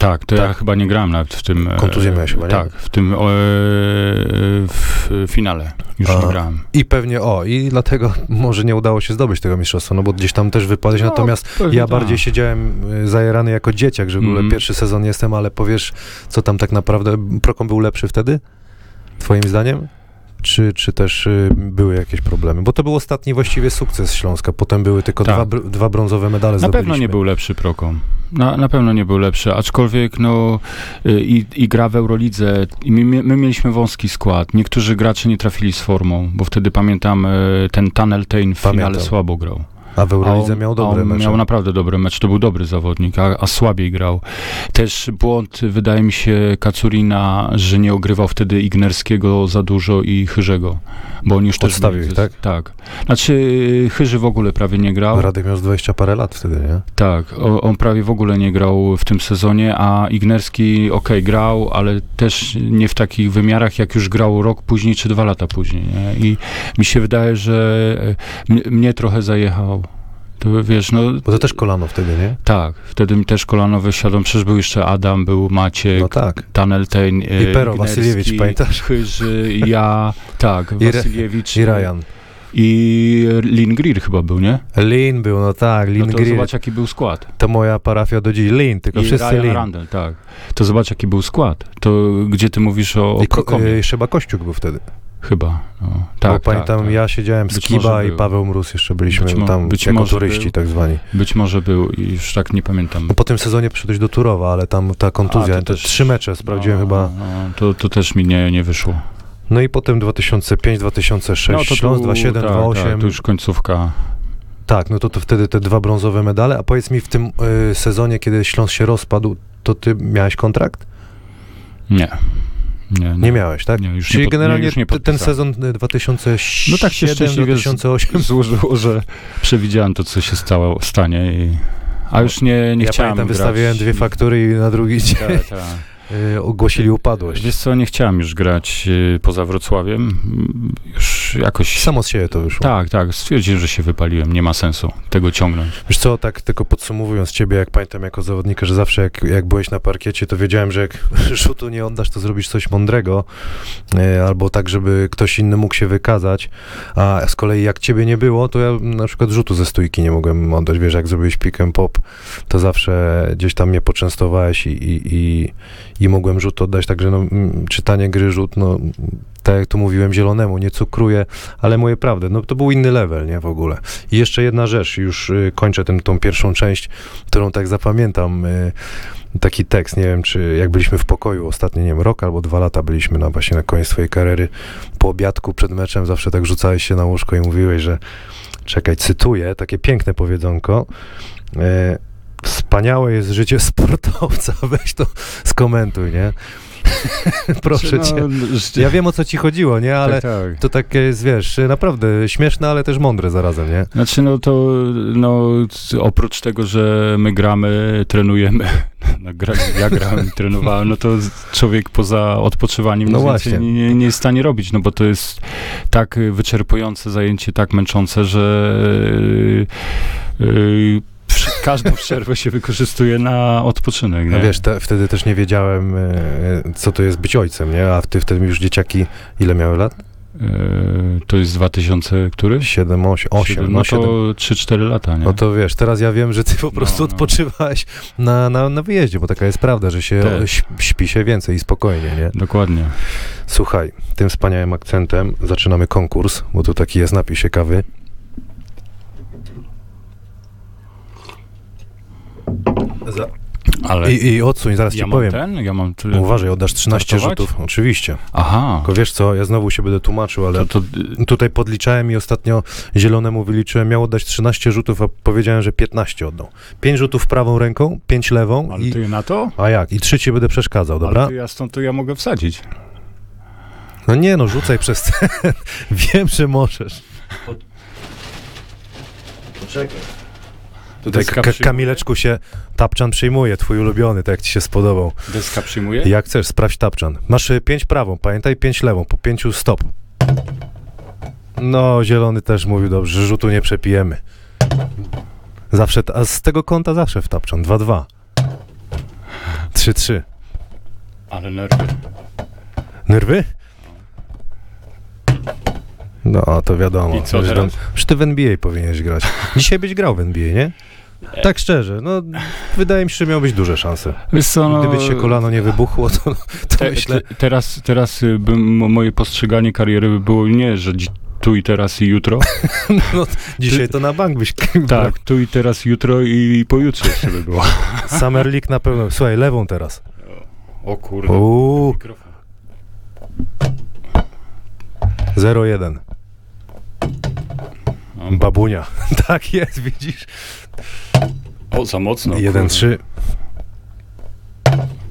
B: Tak, to ja
A: Tak.
B: chyba nie grałem nawet w tym... e,
A: Kontuzję miałeś chyba, nie?
B: Tak, w tym e, w finale już
A: A.
B: nie grałem.
A: I pewnie, o, i dlatego może nie udało się zdobyć tego mistrzostwa, no bo gdzieś tam też wypadłeś, natomiast
B: pewnie
A: ja
B: tak.
A: bardziej siedziałem y, zajarany jako dzieciak, że w ogóle
B: Mhm.
A: pierwszy sezon jestem, ale powiesz, co tam tak naprawdę, Prokom był lepszy wtedy? Twoim zdaniem? Czy, czy też y, były jakieś problemy? Bo to był ostatni właściwie sukces Śląska, potem były tylko
B: Tak.
A: dwa, dwa brązowe medale
B: Na pewno nie był lepszy Prokom. Na, na pewno nie był lepszy, aczkolwiek no y, i, i gra w Eurolidze, i my, my mieliśmy wąski skład. Niektórzy gracze nie trafili z formą, bo wtedy pamiętam y, ten Tunnel Tain w finale słabo grał.
A: A w Eurolidze
B: on-
A: miał dobre
B: on
A: mecze.
B: Miał naprawdę dobry mecz, to był dobry zawodnik, a, a słabiej grał. Też błąd, wydaje mi się, Kacurina, że nie ogrywał wtedy Ignerskiego za dużo i Chyrzego, bo oni już też...
A: Odstawił ich, tak?
B: Tak. Znaczy Chyży w ogóle prawie nie grał.
A: Radek miał z 20 parę lat wtedy, nie?
B: Tak, o, on prawie w ogóle nie grał w tym sezonie, a Ignerski okej grał, ale też nie w takich wymiarach, jak już grał rok później czy dwa lata później. Nie? I mi się wydaje, że e, mnie trochę zajechał. To wiesz, no
A: Bo to też kolano wtedy, nie?
B: tak, wtedy mi też kolano wysiadło. Przecież był jeszcze Adam, był Maciek,
A: No tak.
B: Taneltein,
A: I Pero Wasyliewicz, pamiętasz?
B: Chyży, ja, tak,
A: I I Ryan.
B: i Lin Greer chyba był, nie?
A: Lin był, no tak, Lin
B: no to
A: Greer.
B: zobacz, jaki był skład.
A: To moja parafia do dziś. Lin, tylko
B: I
A: wszyscy
B: Ryan
A: Lin.
B: Randall, tak. To zobacz, jaki był skład. To gdzie ty mówisz o, o
A: I ko- Szeba Kościuk był wtedy.
B: Chyba. No.
A: Bo
B: Tak,
A: pamiętam,
B: tak, tak.
A: ja siedziałem z
B: Być
A: Kiba i
B: był.
A: Paweł Mróz jeszcze byliśmy
B: Być mo-
A: tam
B: być
A: jako
B: może
A: turyści
B: był.
A: tak zwani.
B: Być może był i już tak nie pamiętam.
A: No, po tym sezonie przyszedłeś do Turowa, ale tam ta kontuzja,
B: A,
A: te
B: też-
A: trzy mecze sprawdziłem
B: no,
A: chyba.
B: No, to, to też mi nie, nie wyszło.
A: No i potem 2005, 2006,
B: No, to
A: Śląsk
B: był-
A: 27,
B: tak,
A: 28.
B: Tak, to już końcówka.
A: Tak, no to, to wtedy te dwa brązowe medale. A powiedz mi, w tym y, sezonie, kiedy Śląsk się rozpadł, to ty miałeś kontrakt?
B: Nie. Nie,
A: Nie miałeś, tak?
B: Nie, już
A: Czyli
B: nie pod-
A: generalnie
B: nie, już nie
A: te- ten sezon y, 2007,
B: No tak się szczęśliwie z-
A: 2008.
B: złożyło, że przewidziałem to, co się stało, stanie i... A już nie, nie
A: ja
B: chciałem
A: pamiętam,
B: grać.
A: wystawiłem dwie faktury i na drugi dzień
B: Tak, tak.
A: y, ogłosili upadłość.
B: Wiesz co, nie chciałem już grać y, poza Wrocławiem. Mm, Już jakoś...
A: Samo z siebie to wyszło.
B: Tak, tak. Stwierdziłem, że się wypaliłem. Nie ma sensu tego ciągnąć.
A: Wiesz co, tak tylko podsumowując ciebie, jak pamiętam jako zawodnika, że zawsze jak, jak byłeś na parkiecie, to wiedziałem, że jak rzutu nie oddasz, to zrobisz coś mądrego, e, albo tak, żeby ktoś inny mógł się wykazać, a z kolei jak ciebie nie było, to ja na przykład rzutu ze stójki nie mogłem oddać, wiesz, jak zrobiłeś pick and pop, to zawsze gdzieś tam mnie poczęstowałeś i, i, i, i mogłem rzut oddać, także no, mm, czytanie gry rzut, no tak jak tu mówiłem zielonemu, nie cukruję, ale moje prawdę, no to był inny level, nie, w ogóle. I jeszcze jedna rzecz, już y, kończę tą pierwszą część, którą tak zapamiętam, y, taki tekst, nie wiem, czy jak byliśmy w pokoju ostatni, nie wiem, rok albo dwa lata byliśmy na właśnie na koniec swojej kariery, po obiadku przed meczem zawsze tak rzucałeś się na łóżko i mówiłeś, że czekaj, cytuję, takie piękne powiedzonko, y, Wspaniałe jest życie sportowca. Weź to skomentuj, nie? Proszę
B: Znaczy,
A: cię.
B: no,
A: Ja wiem o co ci chodziło, nie? Ale
B: tak, tak.
A: to takie jest, wiesz, naprawdę śmieszne, ale też mądre zarazem, nie?
B: Znaczy, no to no, oprócz tego, że my gramy, trenujemy, no, gra, ja grałem i trenowałem, no to człowiek poza odpoczywaniem
A: No właśnie.
B: nie, nie jest w stanie robić, no bo to jest tak wyczerpujące zajęcie, tak męczące, że yy, yy, każdą przerwę się wykorzystuje na odpoczynek. Nie?
A: No wiesz, te, wtedy też nie wiedziałem, e, co to jest być ojcem, nie? A ty wtedy już dzieciaki, ile miały lat?
B: Yy, to jest 2000 który?
A: 7, 8, 8
B: Siedem,
A: no,
B: no
A: 7.
B: to 3-4 lata, nie?
A: No to wiesz, teraz ja wiem, że ty po prostu
B: no.
A: odpoczywałeś na, na, na wyjeździe, bo taka jest prawda, że się
B: Też.
A: śp- śpi się więcej i spokojnie, nie?
B: Dokładnie.
A: Słuchaj, tym wspaniałym akcentem zaczynamy konkurs, bo tu taki jest napis ciekawy. Za,
B: Ale
A: I, I odsuń, zaraz
B: ja
A: ci
B: mam
A: powiem.
B: ten, ja mam... Ty...
A: No Uważaj, oddasz 13
B: Startować?
A: rzutów, oczywiście.
B: Aha.
A: Tylko wiesz co, ja znowu się będę tłumaczył, ale
B: To, to,
A: tutaj podliczałem i ostatnio zielonemu wyliczyłem, miał oddać 13 rzutów, a powiedziałem, że 15 oddał. 5 rzutów prawą ręką, 5 lewą
B: ale
A: i...
B: ty na to?
A: A jak? I trzeci będę przeszkadzał, dobra?
B: Ale to ja stąd to ja mogę wsadzić.
A: No nie no, rzucaj przez ten. Wiem, że możesz. Poczekaj. Tutaj
B: Deska
A: Ka-? Kamileczku się tapczan przyjmuje, twój ulubiony, tak jak ci się spodobał.
B: Deska przyjmuje?
A: Jak chcesz, sprawdź tapczan. Masz y, pięć prawą, pamiętaj, pięć lewą, po pięciu stop. No, zielony też mówił dobrze, rzutu nie przepijemy. Zawsze, a z tego kąta zawsze w tapczan, 2-2. 3-3.
B: Ale nerwy.
A: Nerwy? No, to wiadomo.
B: I co teraz?
A: Już ty w NBA powinieneś grać. Dzisiaj byś grał w NBA, nie? Tak szczerze, no wydaje mi się, że miałbyś duże szanse.
B: Co, no,
A: Gdyby się kolano nie wybuchło, to, to
B: te,
A: myślę...
B: te, teraz, teraz y, moje postrzeganie kariery by było nie, że tu i teraz i jutro.
A: No, dzisiaj to na bank byś...
B: tak, tu i teraz, jutro i pojutrze jeszcze by było.
A: Summer League na pewno. Słuchaj, lewą teraz.
B: O kurde.
A: Uuu,
B: Mikrofon.
A: 0-1. Babunia. tak jest, widzisz?
B: O, za mocno.
A: 1-3,
B: kurde.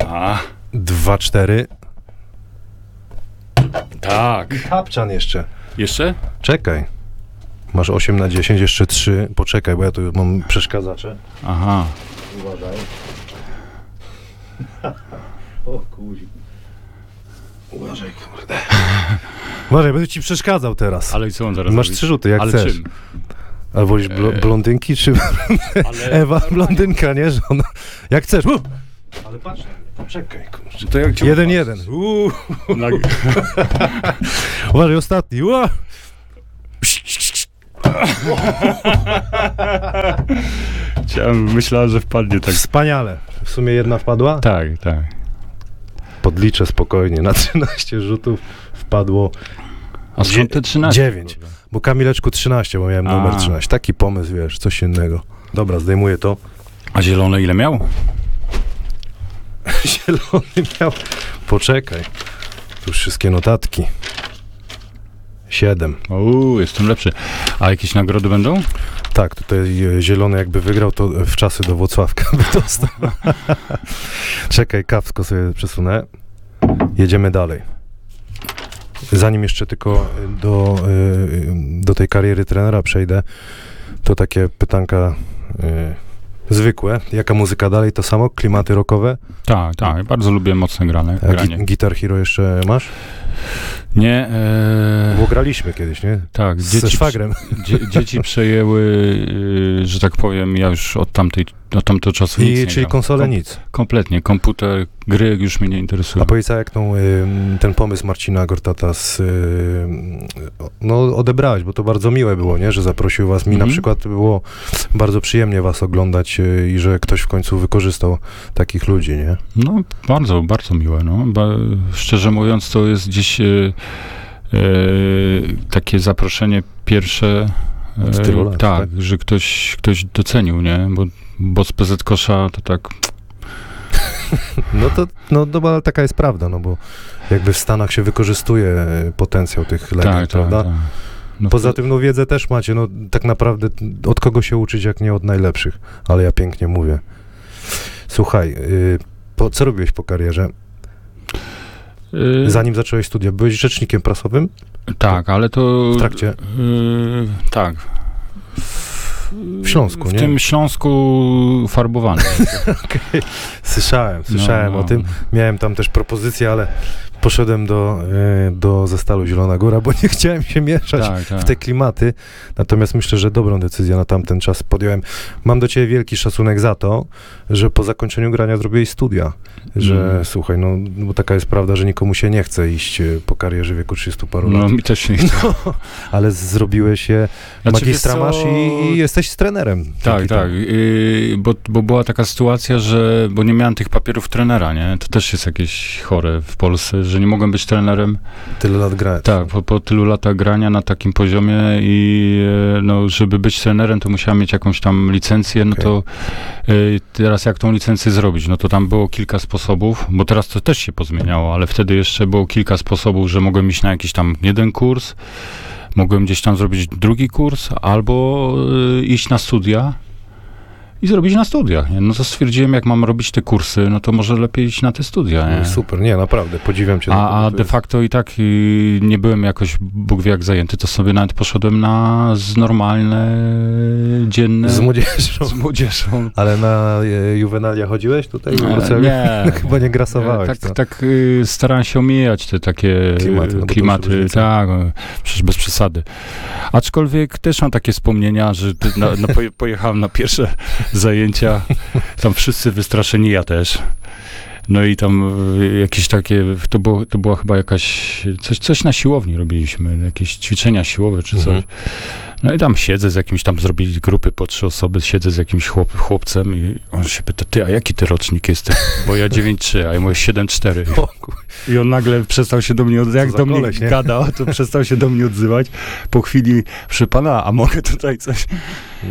B: A,
A: 2-4.
B: tak.
A: Kapczan jeszcze.
B: Jeszcze?
A: Czekaj. Masz 8 na 10, jeszcze 3. Poczekaj, bo ja tu mam przeszkadzacze.
B: Aha.
A: Uważaj. o kuzi. Uważaj, kurde. Uważaj, będę ci przeszkadzał teraz.
B: Ale i co on zaraz
A: Masz
B: robi?
A: trzy rzuty, jak
B: Ale
A: chcesz.
B: czym?
A: A wolisz blo-
B: Eee.
A: blondynki, czy
B: Ale...
A: Ewa blondynka, nie? Że ona... Jak chcesz. Uh! Ale patrz, poczekaj, kurczę.
B: To jak cię
A: Jeden, jeden. Uuu. Uważaj, ostatni. Ua!
B: Chciałem, myślałem, że wpadnie tak.
A: Wspaniale. W sumie jedna wpadła?
B: Tak, tak.
A: Podliczę spokojnie. Na 13 rzutów wpadło
B: A skąd te 13?
A: Dziewięć. Bo Kamileczku 13, bo miałem
B: A.
A: numer 13. Taki pomysł, wiesz, coś innego. Dobra, zdejmuję to.
B: A zielone ile miał?
A: Zielony miał. Poczekaj. Tu wszystkie notatki. 7.
B: Uuu, jestem lepszy. A jakieś nagrody będą?
A: Tak, tutaj e, zielony jakby wygrał, to w czasy do Włocławka by dostał. Czekaj, kapsko sobie przesunę. Jedziemy dalej. Zanim jeszcze tylko e, do, e, do tej kariery trenera przejdę, to takie pytanka e, zwykłe. Jaka muzyka dalej? To samo? Klimaty rockowe?
B: Tak, tak. Bardzo lubię mocne grane,
A: A
B: granie.
A: gi- Guitar Hero jeszcze masz?
B: Nie, e,
A: Bo graliśmy kiedyś, nie?
B: tak.
A: Ze
B: Dzieci,
A: szwagrem.
B: dzie, dzieci przejęły, y, że tak powiem, ja już od tamtej, od tamtego czasu nic
A: I,
B: nie
A: czyli konsole
B: Kom-
A: nic.
B: Kompletnie. Komputer, gry już mnie nie interesują.
A: A powiedz, jak tą, y, ten pomysł Marcina Gortata z, y, no, odebrałeś, bo to bardzo miłe było, nie? że zaprosił was. Mi na
B: Mhm.
A: przykład było bardzo przyjemnie was oglądać y, i że ktoś w końcu wykorzystał takich ludzi, nie?
B: No, bardzo, bardzo miłe. No. Ba, szczerze mówiąc, to jest gdzieś e, e, takie zaproszenie pierwsze.
A: Tylu lat,
B: tak,
A: tak?
B: że ktoś, ktoś docenił, nie? Bo, bo z PZ Kosza to tak.
A: No to, no, no taka jest prawda, no bo jakby w Stanach się wykorzystuje y, potencjał tych legend,
B: tak,
A: prawda?
B: tak, tak. No,
A: Poza tym, no wiedzę też macie, no tak naprawdę od kogo się uczyć, jak nie od najlepszych, ale ja pięknie mówię. Słuchaj, y, po, co robiłeś po karierze?
B: y,
A: Zanim zacząłeś studia, byłeś rzecznikiem prasowym
B: Tak, ale to.
A: w trakcie?
B: y, tak.
A: W Śląsku,
B: w
A: nie?
B: tym Śląsku farbowany.
A: Słyszałem, słyszałem
B: No,
A: o tym. Miałem tam też propozycję, ale poszedłem do, e, do Zestalu Zielona Góra, bo nie chciałem się mieszać
B: Tak, tak.
A: w te klimaty. Natomiast myślę, że dobrą decyzję na tamten czas podjąłem. Mam do ciebie wielki szacunek za to, że po zakończeniu grania zrobiłeś studia. Że
B: Mm.
A: słuchaj, no bo taka jest prawda, że nikomu się nie chce iść e, po karierze wieku 30 paru
B: No
A: lat.
B: mi też nie chce.
A: Ale zrobiłeś je,
B: Znaczy,
A: magistra
B: co,
A: masz i, i jesteś z trenerem.
B: Tak, tak. Yy, bo, bo była taka sytuacja, że bo nie miałem tych papierów trenera, nie? To też jest jakieś chore w Polsce, że nie mogłem być trenerem.
A: Tyle lat grałeś.
B: Tak, po, po tylu latach grania na takim poziomie i e, no, żeby być trenerem, to musiałem mieć jakąś tam licencję, no
A: Okej.
B: to e, teraz jak tą licencję zrobić? No to tam było kilka sposobów, bo teraz to też się pozmieniało, ale wtedy jeszcze było kilka sposobów, że mogłem iść na jakiś tam jeden kurs, mogłem gdzieś tam zrobić drugi kurs, albo e, iść na studia. I zrobić na studiach. Nie? No to stwierdziłem, jak mam robić te kursy, no to może lepiej iść na te studia. Nie?
A: Super, nie, naprawdę, podziwiam cię.
B: A, a de facto i tak y, nie byłem jakoś Bóg wie jak zajęty, to sobie nawet poszedłem na z normalne, dzienne...
A: Z młodzieżą.
B: z młodzieżą.
A: Ale na e, juwenalia chodziłeś tutaj
B: E,
A: Wrocławiu?
B: Nie.
A: Chyba nie grasowałeś.
B: tak, tak y, starałem się omijać te takie
A: Klimaty, no
B: klimaty. tak, e, przecież bez przesady. Aczkolwiek też mam takie wspomnienia, że na, na, poje- pojechałem na pierwsze zajęcia, tam wszyscy wystraszeni, ja też. No i tam y, jakieś takie, to, było, to była chyba jakaś, coś, coś na siłowni robiliśmy, jakieś ćwiczenia siłowe czy coś.
A: Mhm.
B: No i tam siedzę z jakimś, tam zrobili grupy po trzy osoby, siedzę z jakimś chłop, chłopcem i on się pyta, ty, a jaki ty rocznik jesteś? Bo ja 9,3, a ja mówię 7,4.
A: O, kur-
B: I on nagle przestał się do mnie odzywać, jak do mnie
A: koleś,
B: gadał, to przestał się do mnie odzywać. Po chwili, przy pana, a mogę tutaj coś?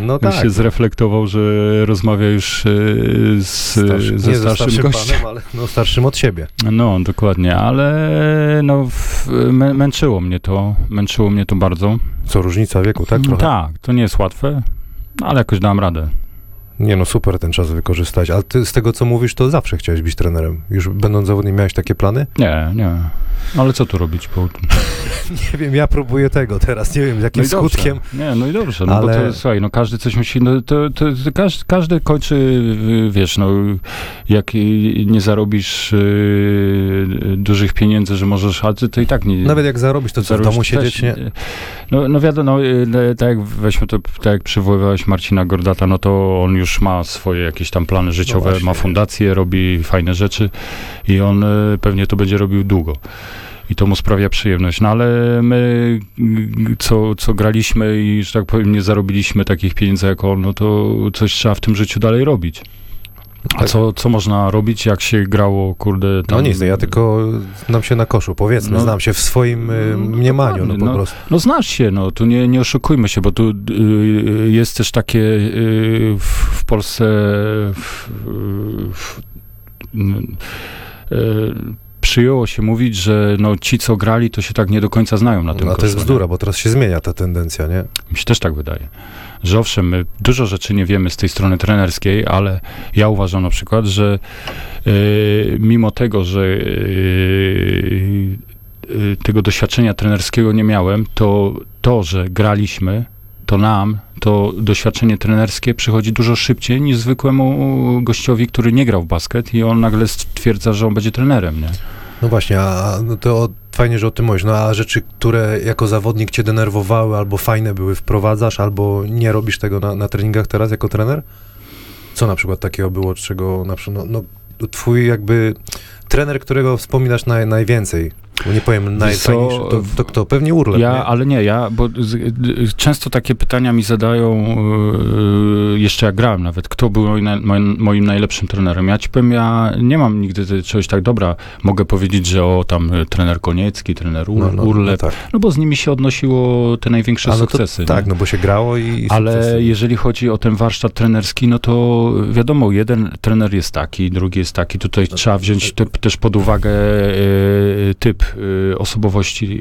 A: No
B: Tak. się zreflektował, że rozmawia już e, z,
A: Starszy,
B: ze starszym
A: starszym
B: gościem.
A: panem, ale no, starszym od siebie.
B: No, dokładnie, ale no, w, mę, męczyło mnie to, męczyło mnie to bardzo.
A: Co, różnica wieku, tak? Trochę?
B: tak, to nie jest łatwe, ale jakoś dałem radę.
A: Nie no, super ten czas wykorzystać. Ale ty z tego, co mówisz, to zawsze chciałeś być trenerem. Już będąc zawodnikiem miałeś takie plany?
B: Nie, nie. Ale co tu robić? Po...
A: Nie wiem, ja próbuję tego teraz. Nie wiem, z jakim
B: No
A: skutkiem.
B: Nie, no i dobrze, no bo
A: Ale-
B: to, słuchaj, no każdy coś musi, no to, to, to każdy, każdy kończy, y, wiesz, no jak nie zarobisz y, dużych pieniędzy, że możesz, a ty to i tak nie...
A: Nawet jak zarobisz, to co, w domu siedzieć, nie?
B: No, no wiadomo, no, y, tak jak weźmy to, tak jak przywoływałeś Marcina Gordata, no to on już ma swoje jakieś tam plany życiowe,
A: No
B: ma fundację, robi fajne rzeczy i on y, pewnie to będzie robił długo. I to mu sprawia przyjemność. No ale my, co, co graliśmy i, że tak powiem, nie zarobiliśmy takich pieniędzy jak on, no to coś trzeba w tym życiu dalej robić. A co, co można robić, jak się grało, kurde,
A: No
B: tam...
A: nic, no ja tylko znam się na koszu, powiedzmy,
B: No,
A: znam się w swoim y,
B: no,
A: mniemaniu, no
B: dokładnie,
A: po
B: no.
A: prostu.
B: No znasz się, no, tu nie, nie oszukujmy się, bo tu y, jest też takie y, w, Polsce w, w, y, przyjęło się mówić, że no, ci, co grali, to się tak nie do końca znają na tym
A: No to jest bzdura, bo teraz się zmienia ta tendencja, nie?
B: Mi się też tak wydaje. Że owszem, my dużo rzeczy nie wiemy z tej strony trenerskiej, ale ja uważam na przykład, że y, mimo tego, że y, y, tego doświadczenia trenerskiego nie miałem, to to, że graliśmy, to nam to doświadczenie trenerskie przychodzi dużo szybciej niż zwykłemu gościowi, który nie grał w basket i on nagle stwierdza, że on będzie trenerem, nie?
A: No właśnie, a no to fajnie, że o tym mówisz. No a rzeczy, które jako zawodnik cię denerwowały, albo fajne były, wprowadzasz, albo nie robisz tego na, na treningach teraz jako trener? Co na przykład takiego było, czego na przykład, no, no twój jakby trener, którego wspominasz naj, najwięcej, bo nie powiem najfajniejszy, to, to kto? Pewnie Urlep,
B: Ja,
A: nie?
B: ale nie, ja, bo z, często takie pytania mi zadają, yy, jeszcze jak grałem nawet, kto był moim, moim, najlepszym trenerem. Ja ci powiem, ja nie mam nigdy czegoś tak, dobra, mogę powiedzieć, że o tam y, trener Koniecki, trener Ur,
A: no, no,
B: Urlep,
A: no
B: no,
A: tak.
B: bo z nimi się odnosiło te największe
A: no to
B: sukcesy.
A: tak,
B: nie?
A: no bo się grało i, i
B: Ale
A: sukcesy.
B: jeżeli chodzi o ten warsztat trenerski, no to wiadomo, jeden trener jest taki, drugi jest taki. Tutaj
A: No,
B: trzeba wziąć te, też pod uwagę e, typ e, osobowości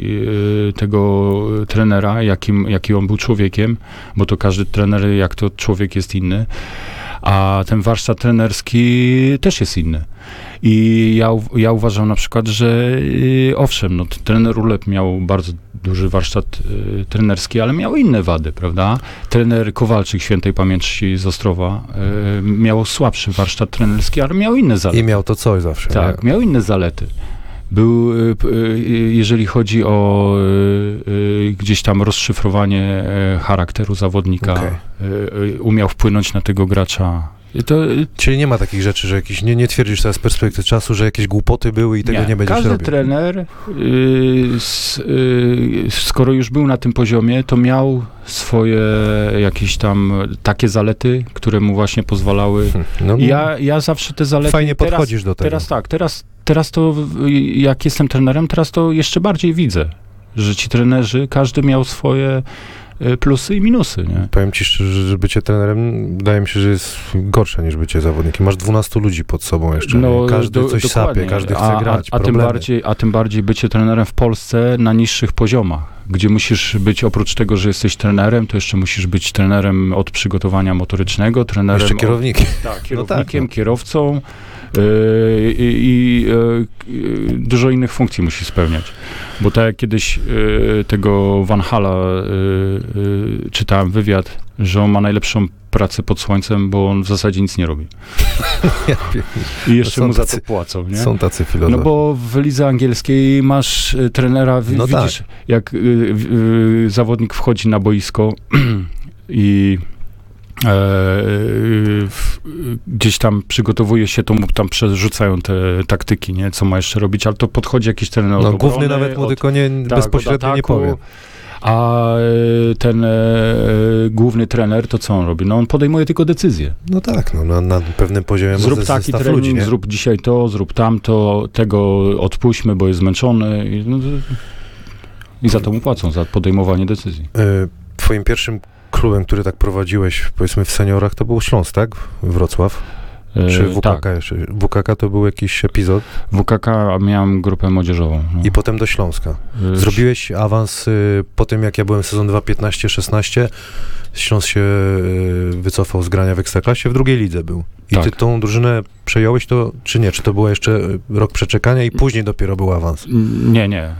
B: e, tego trenera, jakim, jaki on był człowiekiem, bo to każdy trener, jak to człowiek jest inny. A ten warsztat trenerski też jest inny. I ja, ja uważam na przykład, że y, owszem, no, trener Ulep miał bardzo duży warsztat y, trenerski, ale miał inne wady, prawda? Trener Kowalczyk świętej pamięci z Ostrowa y, miał słabszy warsztat trenerski, ale miał inne zalety.
A: I miał to coś zawsze,
B: Tak,
A: nie?
B: miał inne zalety. Był, y, y, jeżeli chodzi o y, gdzieś tam rozszyfrowanie y, charakteru zawodnika,
A: Okej.
B: y, y, umiał wpłynąć na tego gracza. To,
A: Czyli nie ma takich rzeczy, że jakiś, nie, nie twierdzisz teraz z perspektywy czasu, że jakieś głupoty były i tego nie, będziesz
B: Każdy
A: robił.
B: trener, y, s, y, skoro już był na tym poziomie, to miał swoje jakieś tam takie zalety, które mu właśnie pozwalały.
A: Hm, No,
B: I Ja, ja zawsze te zalety.
A: fajnie
B: teraz,
A: podchodzisz do tego.
B: Teraz tak, teraz, teraz to, jak jestem trenerem, teraz to jeszcze bardziej widzę, że ci trenerzy, każdy miał swoje y, plusy i minusy, nie?
A: Powiem ci szczerze, że bycie trenerem wydaje mi się, że jest gorsze niż bycie zawodnikiem. Masz 12 ludzi pod sobą jeszcze. nie? Każdy
B: do-
A: coś
B: dokładnie.
A: sapie, każdy chce
B: a,
A: grać.
B: A, a, tym bardziej, a tym bardziej bycie trenerem w Polsce na niższych poziomach. gdzie musisz być oprócz tego, że jesteś trenerem, to jeszcze musisz być trenerem od przygotowania motorycznego, trenerem
A: Jeszcze
B: od,
A: kierownikiem.
B: tak, kierownikiem,
A: no.
B: kierowcą yy, i, i yy, yy, dużo innych funkcji musi spełniać. Bo tak jak kiedyś yy, tego Van Hala czytałem wywiad, że on ma najlepszą pracę pod słońcem, bo on w zasadzie nic nie robi. I jeszcze
A: są
B: mu za to płacą, nie?
A: Są tacy filozofi.
B: No bo w lidze angielskiej masz trenera, w,
A: No
B: widzisz, jak y, y, zawodnik wchodzi na boisko i e, gdzieś tam przygotowuje się, to mu tam przerzucają te taktyki, nie, co ma jeszcze robić, ale to podchodzi jakiś trener
A: no, główny nawet mu
B: od-
A: tylko nie,
B: tak,
A: bezpośrednio nie powie.
B: A y, ten e, e, główny trener, to co on robi? No on podejmuje tylko decyzje.
A: No tak, no, na, na pewnym poziomie
B: Zrób taki trening,
A: ludzi,
B: zrób dzisiaj to, zrób tamto, tego odpuśćmy, bo jest zmęczony. I, no, I za to mu płacą, za podejmowanie decyzji.
A: Y, Twoim pierwszym klubem, który tak prowadziłeś, powiedzmy w seniorach, to był Śląsk, tak? Wrocław?
B: E,
A: Czy WKK
B: Tak,
A: jeszcze? WKK to był jakiś epizod
B: WKK miałem grupę młodzieżową. No.
A: i potem do Śląska.
B: E,
A: Zrobiłeś awans y, po tym, jak ja byłem sezon 2-15-16. Śląsk się y, wycofał z grania w Ekstraklasie, w drugiej lidze był. I ty
B: Tak.
A: tą drużynę przejąłeś to, czy nie? Czy to było jeszcze y, rok przeczekania i później dopiero był awans?
B: Nie, nie. E,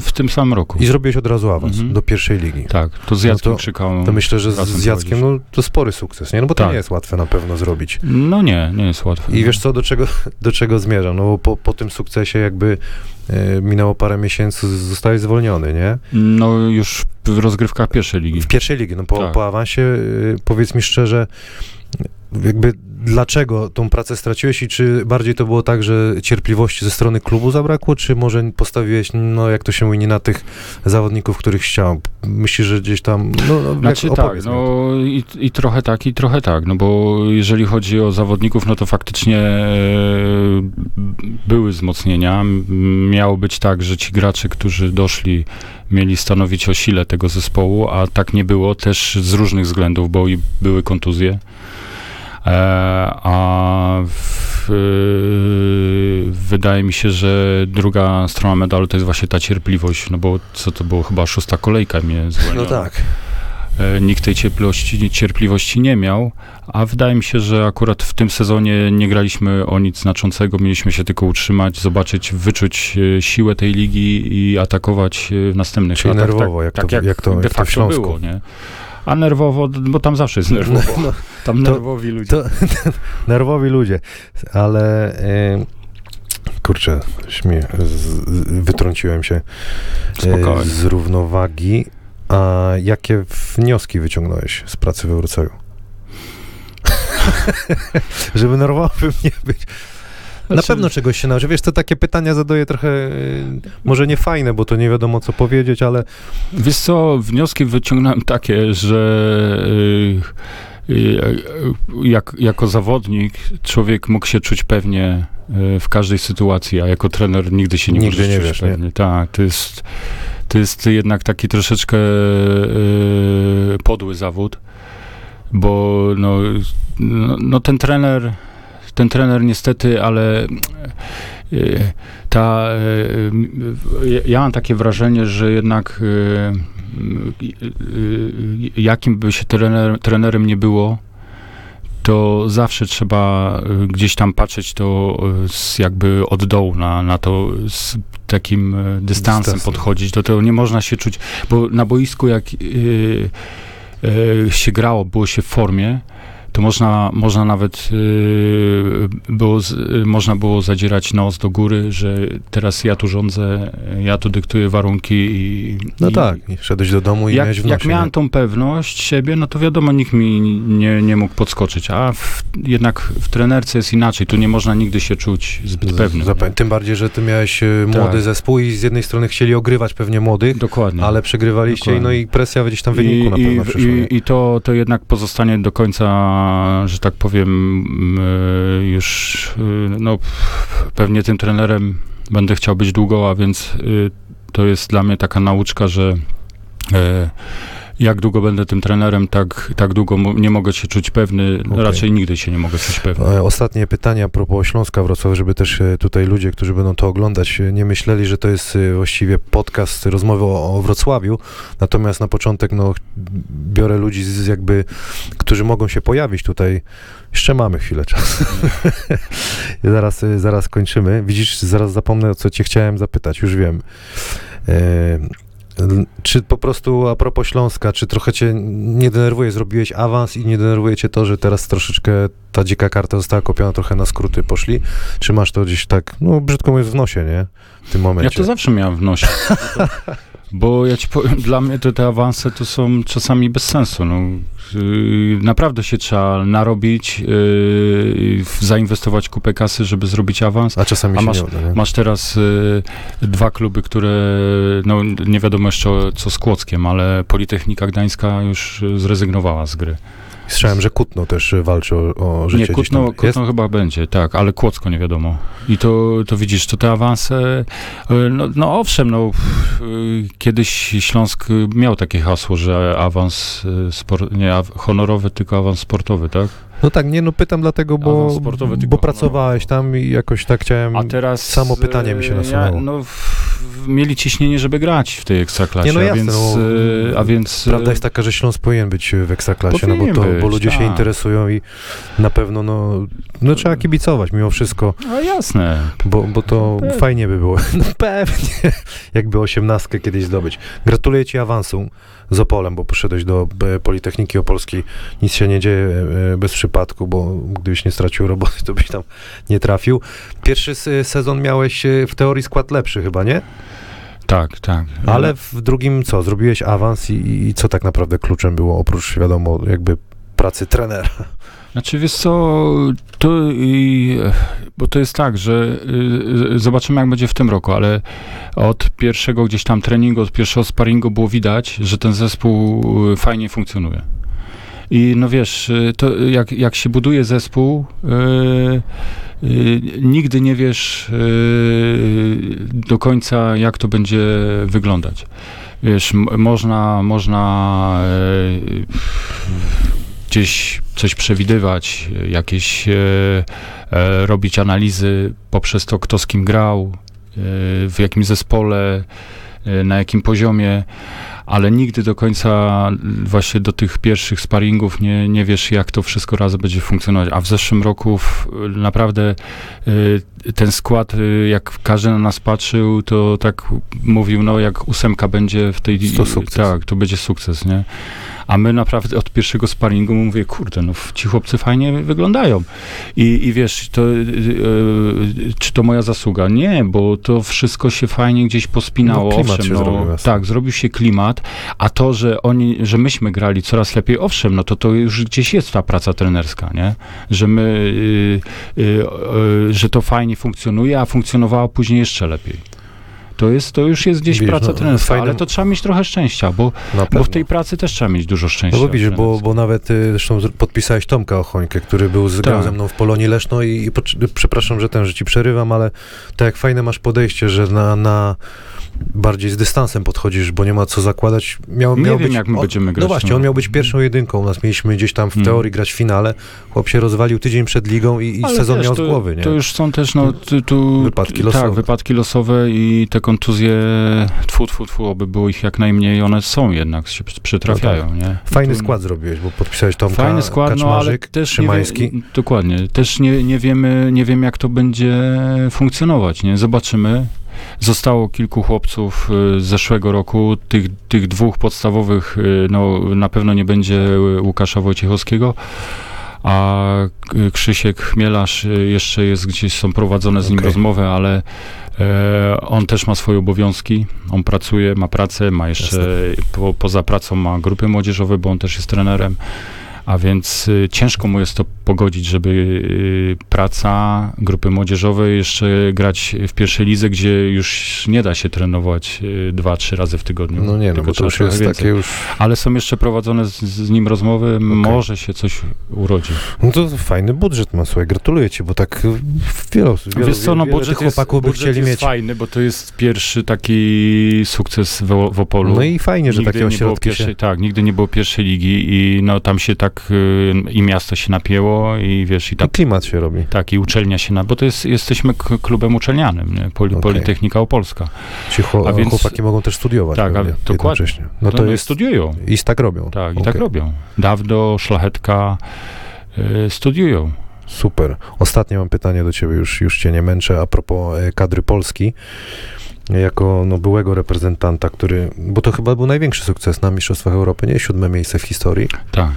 B: W tym samym roku.
A: I zrobiłeś od razu awans
B: Mhm.
A: do pierwszej ligi.
B: Tak, to z Jackiem
A: No to-
B: Krzykałem.
A: To myślę, że z, z Jackiem no, to spory sukces, nie? No bo to
B: Tak.
A: nie jest łatwe na pewno zrobić.
B: No nie, nie jest łatwe.
A: I wiesz co, do czego, do czego zmierzam? No bo po, po tym sukcesie jakby e, minęło parę miesięcy, zostałeś zwolniony, nie?
B: No już w rozgrywkach pierwszej ligi.
A: W pierwszej ligi, no po,
B: Tak.
A: po awansie, powiedz mi szczerze, jakby dlaczego tą pracę straciłeś i czy bardziej to było tak, że cierpliwości ze strony klubu zabrakło, czy może postawiłeś, no jak to się mówi, nie na tych zawodników, których chciał? Myślisz, że gdzieś tam, no, no
B: Znaczy tak, no i, i trochę tak, i trochę tak, no bo jeżeli chodzi o zawodników, no to faktycznie e, były wzmocnienia. Miało być tak, że ci gracze, którzy doszli, mieli stanowić o sile tego zespołu, a tak nie było też z różnych względów, bo i były kontuzje. E, a w, e, wydaje mi się, że druga strona medalu to jest właśnie ta cierpliwość, no bo co to było, chyba szósta kolejka mnie
A: No
B: zwolniła.
A: tak.
B: E, nikt tej cierpliwości, cierpliwości nie miał, a wydaje mi się, że akurat w tym sezonie nie graliśmy o nic znaczącego, mieliśmy się tylko utrzymać, zobaczyć, wyczuć e, siłę tej ligi i atakować e, w następnych
A: Czyli
B: latach.
A: nerwowo, jak to- jak to-
B: de
A: jak to w
B: facto
A: Śląsku.
B: było, nie? A nerwowo, bo tam zawsze jest nerwowo.
A: No,
B: Tam
A: to-
B: nerwowi ludzie.
A: to nerwowi ludzie, ale kurczę, śmie, z, z, wytrąciłem się e, z równowagi. A jakie wnioski wyciągnąłeś z pracy we Wrocławiu? Żeby nerwowym nie być. Na
B: Znaczy-
A: pewno czegoś się nauczy. Wiesz, to takie pytania zadaję trochę, y, może nie fajne, bo to nie wiadomo co powiedzieć, ale
B: Wiesz co, wnioski wyciągnąłem takie, że y, y, jak, jako zawodnik człowiek mógł się czuć pewnie w każdej sytuacji, a jako trener nigdy się nie
A: Nigdy
B: możesz
A: nie
B: czuć
A: wiesz, nie?
B: pewnie. Tak, to jest, to jest jednak taki troszeczkę y, podły zawód, bo no, no, no ten trener ten trener niestety, ale y, ta, y, y, ja mam takie wrażenie, że jednak jakim by się trener, trenerem nie było, to zawsze trzeba y, gdzieś tam patrzeć to y, z jakby od dołu na, na to z takim y, dystansem
A: Dystansem.
B: podchodzić. Do tego nie można się czuć, bo na boisku jak y, y, się grało, było się w formie, to można, można nawet y, było, y, można było zadzierać nos do góry, że teraz ja tu rządzę, ja tu dyktuję warunki i...
A: no
B: i,
A: tak, i szedłeś do domu i
B: jak,
A: miałeś w
B: jak
A: nosie,
B: miałem
A: nie?
B: tą pewność siebie, no to wiadomo, nikt mi nie, nie mógł podskoczyć, a w, jednak w trenerce jest inaczej, tu nie można nigdy się czuć zbyt pewnym.
A: Tym bardziej, że ty miałeś y, młody
B: Tak.
A: zespół i z jednej strony chcieli ogrywać pewnie młodych,
B: Dokładnie.
A: ale przegrywaliście i no
B: Dokładnie.
A: i presja gdzieś tam w wyniku na pewno
B: i,
A: przyszła.
B: i, I to, to jednak pozostanie do końca, że tak powiem, y, już y, no, pewnie tym trenerem będę chciał być długo, a więc y, to jest dla mnie taka nauczka, że y, jak długo będę tym trenerem, tak, tak długo nie mogę się czuć pewny.
A: Okej.
B: Raczej nigdy się nie mogę czuć pewny.
A: E, Ostatnie pytanie a propos Śląska Wrocław, żeby też e, tutaj ludzie, którzy będą to oglądać, e, nie myśleli, że to jest właściwie podcast rozmowy o, o Wrocławiu. Natomiast na początek no, biorę ludzi z jakby, którzy mogą się pojawić tutaj. Jeszcze mamy chwilę czasu. Zaraz, zaraz kończymy. Widzisz, zaraz zapomnę, o co cię chciałem zapytać, już wiem. E, czy po prostu a propos Śląska, czy trochę cię nie denerwuje, zrobiłeś awans i nie denerwuje cię to, że teraz troszeczkę ta dzika karta została kopiona, trochę na skróty poszli? Czy masz to gdzieś tak, no brzydko mówiąc, w nosie, nie? W tym momencie.
B: Ja to zawsze miałem w nosie. Bo ja ci powiem, dla mnie to te awanse to są czasami bez sensu. No. Yy, Naprawdę się trzeba narobić, yy, zainwestować kupę kasy, żeby zrobić awans.
A: A czasami
B: A
A: się
B: masz-
A: nie uda, nie?
B: Masz teraz y, dwa kluby, które, no nie wiadomo jeszcze co z Kłockiem, ale Politechnika Gdańska już y, zrezygnowała z gry.
A: Słyszałem, że Kutno też walczy o, o życie
B: Nie, Kutno? Kutno chyba będzie, tak, ale Kłodzko nie wiadomo. I to, to widzisz, to te awanse, y, no, no owszem, no y, kiedyś Śląsk miał takie hasło, że awans y, spor, nie honorowy, tylko awans sportowy, tak?
A: No tak, nie, no pytam dlatego, bo,
B: sportowy,
A: bo pracowałeś tam i jakoś tak chciałem...
B: A teraz...
A: samo pytanie mi się nasunęło.
B: Ja, no, w, mieli ciśnienie, żeby grać w tej ekstraklasie,
A: Nie, no
B: a
A: jasne,
B: więc...
A: no,
B: y, a więc
A: Prawda
B: y,
A: jest taka, że Śląsk powinien być w Ekstraklasie, no bo, to,
B: Powinien
A: bo
B: być,
A: ludzie się
B: tak.
A: interesują i na pewno no, no trzeba kibicować mimo wszystko,
B: No jasne.
A: bo, bo to
B: Pewnie.
A: fajnie by było. No pewnie, jakby osiemnastkę kiedyś zdobyć. Gratuluję ci awansu z Opolem, bo poszedłeś do e, Politechniki Opolskiej. Nic się nie dzieje e, bez przypadku, bo gdybyś nie stracił roboty, to byś tam nie trafił. Pierwszy sezon miałeś e, w teorii skład lepszy chyba, nie?
B: Tak, tak.
A: Ale w drugim co? Zrobiłeś awans i, i co tak naprawdę kluczem było, oprócz wiadomo, jakby pracy trenera?
B: Znaczy, wiesz co, to bo to jest tak, że y, zobaczymy, jak będzie w tym roku, ale od pierwszego gdzieś tam treningu, od pierwszego sparingu było widać, że ten zespół y, fajnie funkcjonuje. I no wiesz, y, to jak, jak się buduje zespół, y, y, nigdy nie wiesz y, do końca, jak to będzie wyglądać. Wiesz, można, można gdzieś coś przewidywać, jakieś e, e, robić analizy poprzez to, kto z kim grał, e, w jakim zespole, na jakim poziomie, ale nigdy do końca właśnie do tych pierwszych sparingów nie, nie wiesz, jak to wszystko razem będzie funkcjonować. A w zeszłym roku w, naprawdę ten skład, jak każdy na nas patrzył, to tak mówił, no jak ósemka będzie w tej...
A: To sukces.
B: Tak, to będzie sukces, nie? A my naprawdę od pierwszego sparingu mówię, kurde, no ci chłopcy fajnie wyglądają. I, i wiesz, to, yy, czy to moja zasługa? Nie, bo to wszystko się fajnie gdzieś pospinało.
A: No,
B: owszem, no,
A: zrobił,
B: tak, zrobił się klimat, a to, że oni, że myśmy grali coraz lepiej, owszem, no to to już gdzieś jest ta praca trenerska, nie? Że my, yy, yy, że to fajnie funkcjonuje, a funkcjonowało później jeszcze lepiej. To, jest, to już jest gdzieś
A: Widzisz,
B: praca
A: no,
B: trenerska,
A: fajnym-
B: ale to trzeba mieć trochę szczęścia, bo bo w tej pracy też trzeba mieć dużo szczęścia.
A: No bo widzisz, bo, bo nawet y, zresztą zr- podpisałeś Tomka Ochońkę, który był z,
B: Tak.
A: ze mną w Polonii Leszno i, i przepraszam, że ten, że ci przerywam, ale tak jak fajne masz podejście, że na, na bardziej z dystansem podchodzisz, bo nie ma co zakładać. Miał,
B: Nie
A: miał
B: wiem,
A: być,
B: jak my będziemy grać,
A: No właśnie,
B: no.
A: on miał być pierwszą jedynką, u nas mieliśmy gdzieś tam w
B: Hmm.
A: teorii grać w finale, chłop się rozwalił tydzień przed ligą i, i sezon
B: wiesz,
A: miał z głowy, nie?
B: To już są też, no, tu, tu,
A: Wypadki
B: tak,
A: losowe.
B: wypadki losowe i te kontuzje, tfu, tfu, tfu, oby było ich jak najmniej, one są jednak, się przy- przytrafiają, nie?
A: Fajny
B: Tu-
A: skład zrobiłeś, bo podpisałeś Tomka,
B: Fajny skład, no ale też nie
A: Szymański.
B: wie, dokładnie, też nie, nie wiemy, nie wiem jak to będzie funkcjonować, nie? Zobaczymy. Zostało kilku chłopców y, z zeszłego roku, tych, tych dwóch podstawowych, y, no na pewno nie będzie y, Łukasza Wojciechowskiego, a Krzysiek Chmielarz jeszcze jest gdzieś, są prowadzone z nim
A: Okej.
B: rozmowy, ale e, on też ma swoje obowiązki, on pracuje, ma pracę, ma jeszcze, po, poza pracą ma grupy młodzieżowe, bo on też jest trenerem, a więc y, ciężko mu jest to pogodzić, żeby y, praca grupy młodzieżowej jeszcze grać w pierwszej lidze, gdzie już nie da się trenować y, dwa, trzy razy w tygodniu.
A: No nie, no bo to już jest
B: więcej.
A: takie już...
B: Ale są jeszcze prowadzone z, z nim rozmowy, może się coś urodzi.
A: No to fajny budżet ma, słuchaj, gratuluję ci, bo tak y, wielu, wielu,
B: Wiesz co, no budżet
A: tych chłopaków by
B: jest, budżet
A: chcieli
B: jest
A: mieć.
B: fajny, bo to jest pierwszy taki sukces w, w Opolu.
A: No i fajnie, że
B: nigdy
A: takie
B: nie było
A: ośrodki
B: pierwszej,
A: się...
B: Tak, nigdy nie było pierwszej ligi i no tam się tak i miasto się napięło i wiesz, i
A: I
B: tak,
A: klimat się robi.
B: tak i uczelnia się na, bo to jest, jesteśmy klubem uczelnianym, nie? Poli,
A: Okej.
B: Politechnika Opolska.
A: Ci chło,
B: A więc-
A: chłopaki mogą też studiować
B: Tak,
A: pewnie,
B: dokładnie.
A: jednocześnie. No to
B: no, i
A: jest...
B: studiują.
A: I tak robią.
B: Tak, i
A: Okej.
B: tak robią. Dawdo, Szlachetka y, studiują.
A: Super. Ostatnie mam pytanie do ciebie, już, już cię nie męczę, a propos e, kadry Polski. Jako no, byłego reprezentanta, który, bo to chyba był największy sukces na Mistrzostwach Europy, nie? Siódme miejsce w historii.
B: Tak.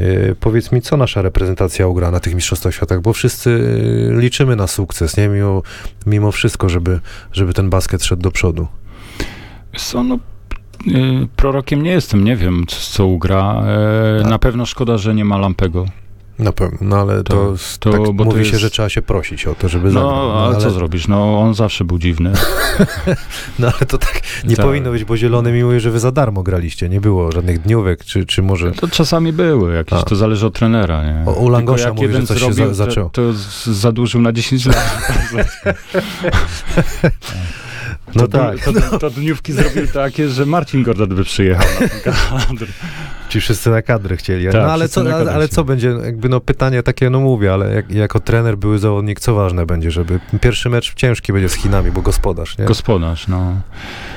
A: E, powiedz mi, co nasza reprezentacja ugra na tych Mistrzostwach Świata, bo wszyscy e, liczymy na sukces, nie? Mimo, mimo wszystko, żeby, żeby ten basket szedł do przodu.
B: No, y, prorokiem nie jestem, nie wiem, co, co ugra.
A: A-
B: na pewno szkoda, że nie ma Lampego.
A: Na pewno, no ale to,
B: To- to-
A: tak mówi się,
B: jest-
A: że trzeba się prosić o to, żeby zagrał.
B: No, ale co zrobisz? No, on zawsze był dziwny.
A: No ale to tak nie
B: Tak.
A: powinno być, bo Zielony mi mówi, że wy za darmo graliście, nie było żadnych dniówek, czy, czy może...
B: To czasami były jakieś,
A: A.
B: to zależy od trenera, nie?
A: O, u Langosza mówi, że coś się
B: zrobił,
A: za- zaczęło.
B: To, to zadłużył na 10 lat.
A: No
B: to,
A: tak,
B: To, to, to dniówki zrobił takie, że Marcin Gordon by przyjechał na ten kadr.
A: ci wszyscy na kadry chcieli.
B: Tak,
A: no ale co, ale, ale co będzie, jakby no pytanie takie, no mówię, ale jak, jako trener, były zawodnik, co ważne będzie, żeby pierwszy mecz ciężki będzie z Chinami, bo gospodarz, nie?
B: Gospodarz, no.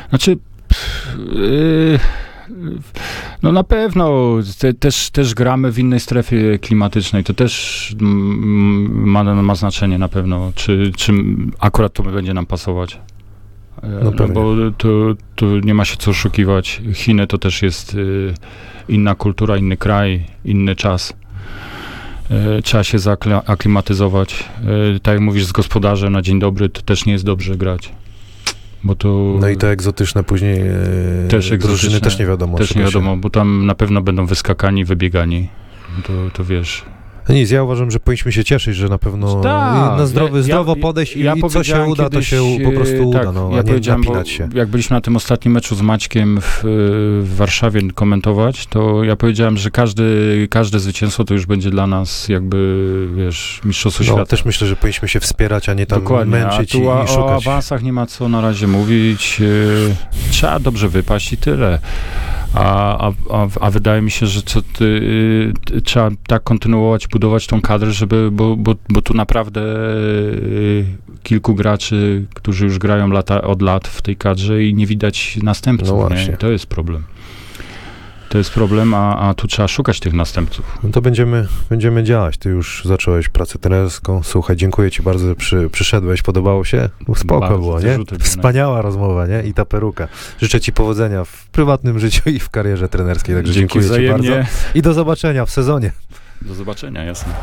B: Znaczy, pff, yy, no na pewno te, też, też gramy w innej strefie klimatycznej. To też ma, ma znaczenie na pewno, czy, czy akurat to będzie nam pasować. E,
A: No pewnie.
B: bo tu, tu nie ma się co oszukiwać. Chiny to też jest y, inna kultura, inny kraj, inny czas. E, Trzeba się zaaklimatyzować. E, Tak jak mówisz, z gospodarzem na dzień dobry to też nie jest dobrze grać. Bo to
A: No i te egzotyczne później
B: Też egzotyczne,
A: też nie wiadomo.
B: też nie wiadomo, bo tam na pewno będą wyskakani, wybiegani. To, to wiesz.
A: Się. Nic, ja uważam, że powinniśmy się cieszyć, że na pewno
B: Tak,
A: na zdrowy,
B: ja-
A: zdrowo
B: ja-
A: podejść i,
B: ja
A: i co się uda, to
B: kiedyś,
A: się po prostu
B: e,
A: uda,
B: tak,
A: no,
B: ja
A: a nie napinać się.
B: Jak byliśmy na tym ostatnim meczu z Maćkiem w, w Warszawie komentować, to ja powiedziałem, że każdy, każde zwycięstwo to już będzie dla nas jakby, wiesz, mistrzostwo
A: No,
B: świata.
A: też myślę, że powinniśmy się wspierać, a nie tam
B: Dokładnie,
A: męczyć
B: a
A: i,
B: tu a,
A: i
B: o
A: szukać.
B: awansach nie ma co na razie mówić. Yy, trzeba dobrze wypaść i tyle. A, a, a, wydaje mi się, że co yy, trzeba tak kontynuować, budować tą kadrę, żeby, bo, bo, bo tu naprawdę yy, kilku graczy, którzy już grają lata, od lat w tej kadrze i nie widać następców.
A: No
B: nie? I To jest problem. To jest problem, a, a tu trzeba szukać tych następców.
A: No to będziemy, będziemy działać. Ty już zacząłeś pracę trenerską. Słuchaj, dziękuję ci bardzo, że przy, przyszedłeś. Podobało się? No, Spoko
B: Bardzo,
A: było, nie? Wspaniała rozmowa, nie? I ta peruka. Życzę ci powodzenia w prywatnym życiu i w karierze trenerskiej. Także
B: Dzięki
A: dziękuję ci
B: wzajemnie.
A: bardzo. I do zobaczenia w sezonie.
B: Do zobaczenia, jasne.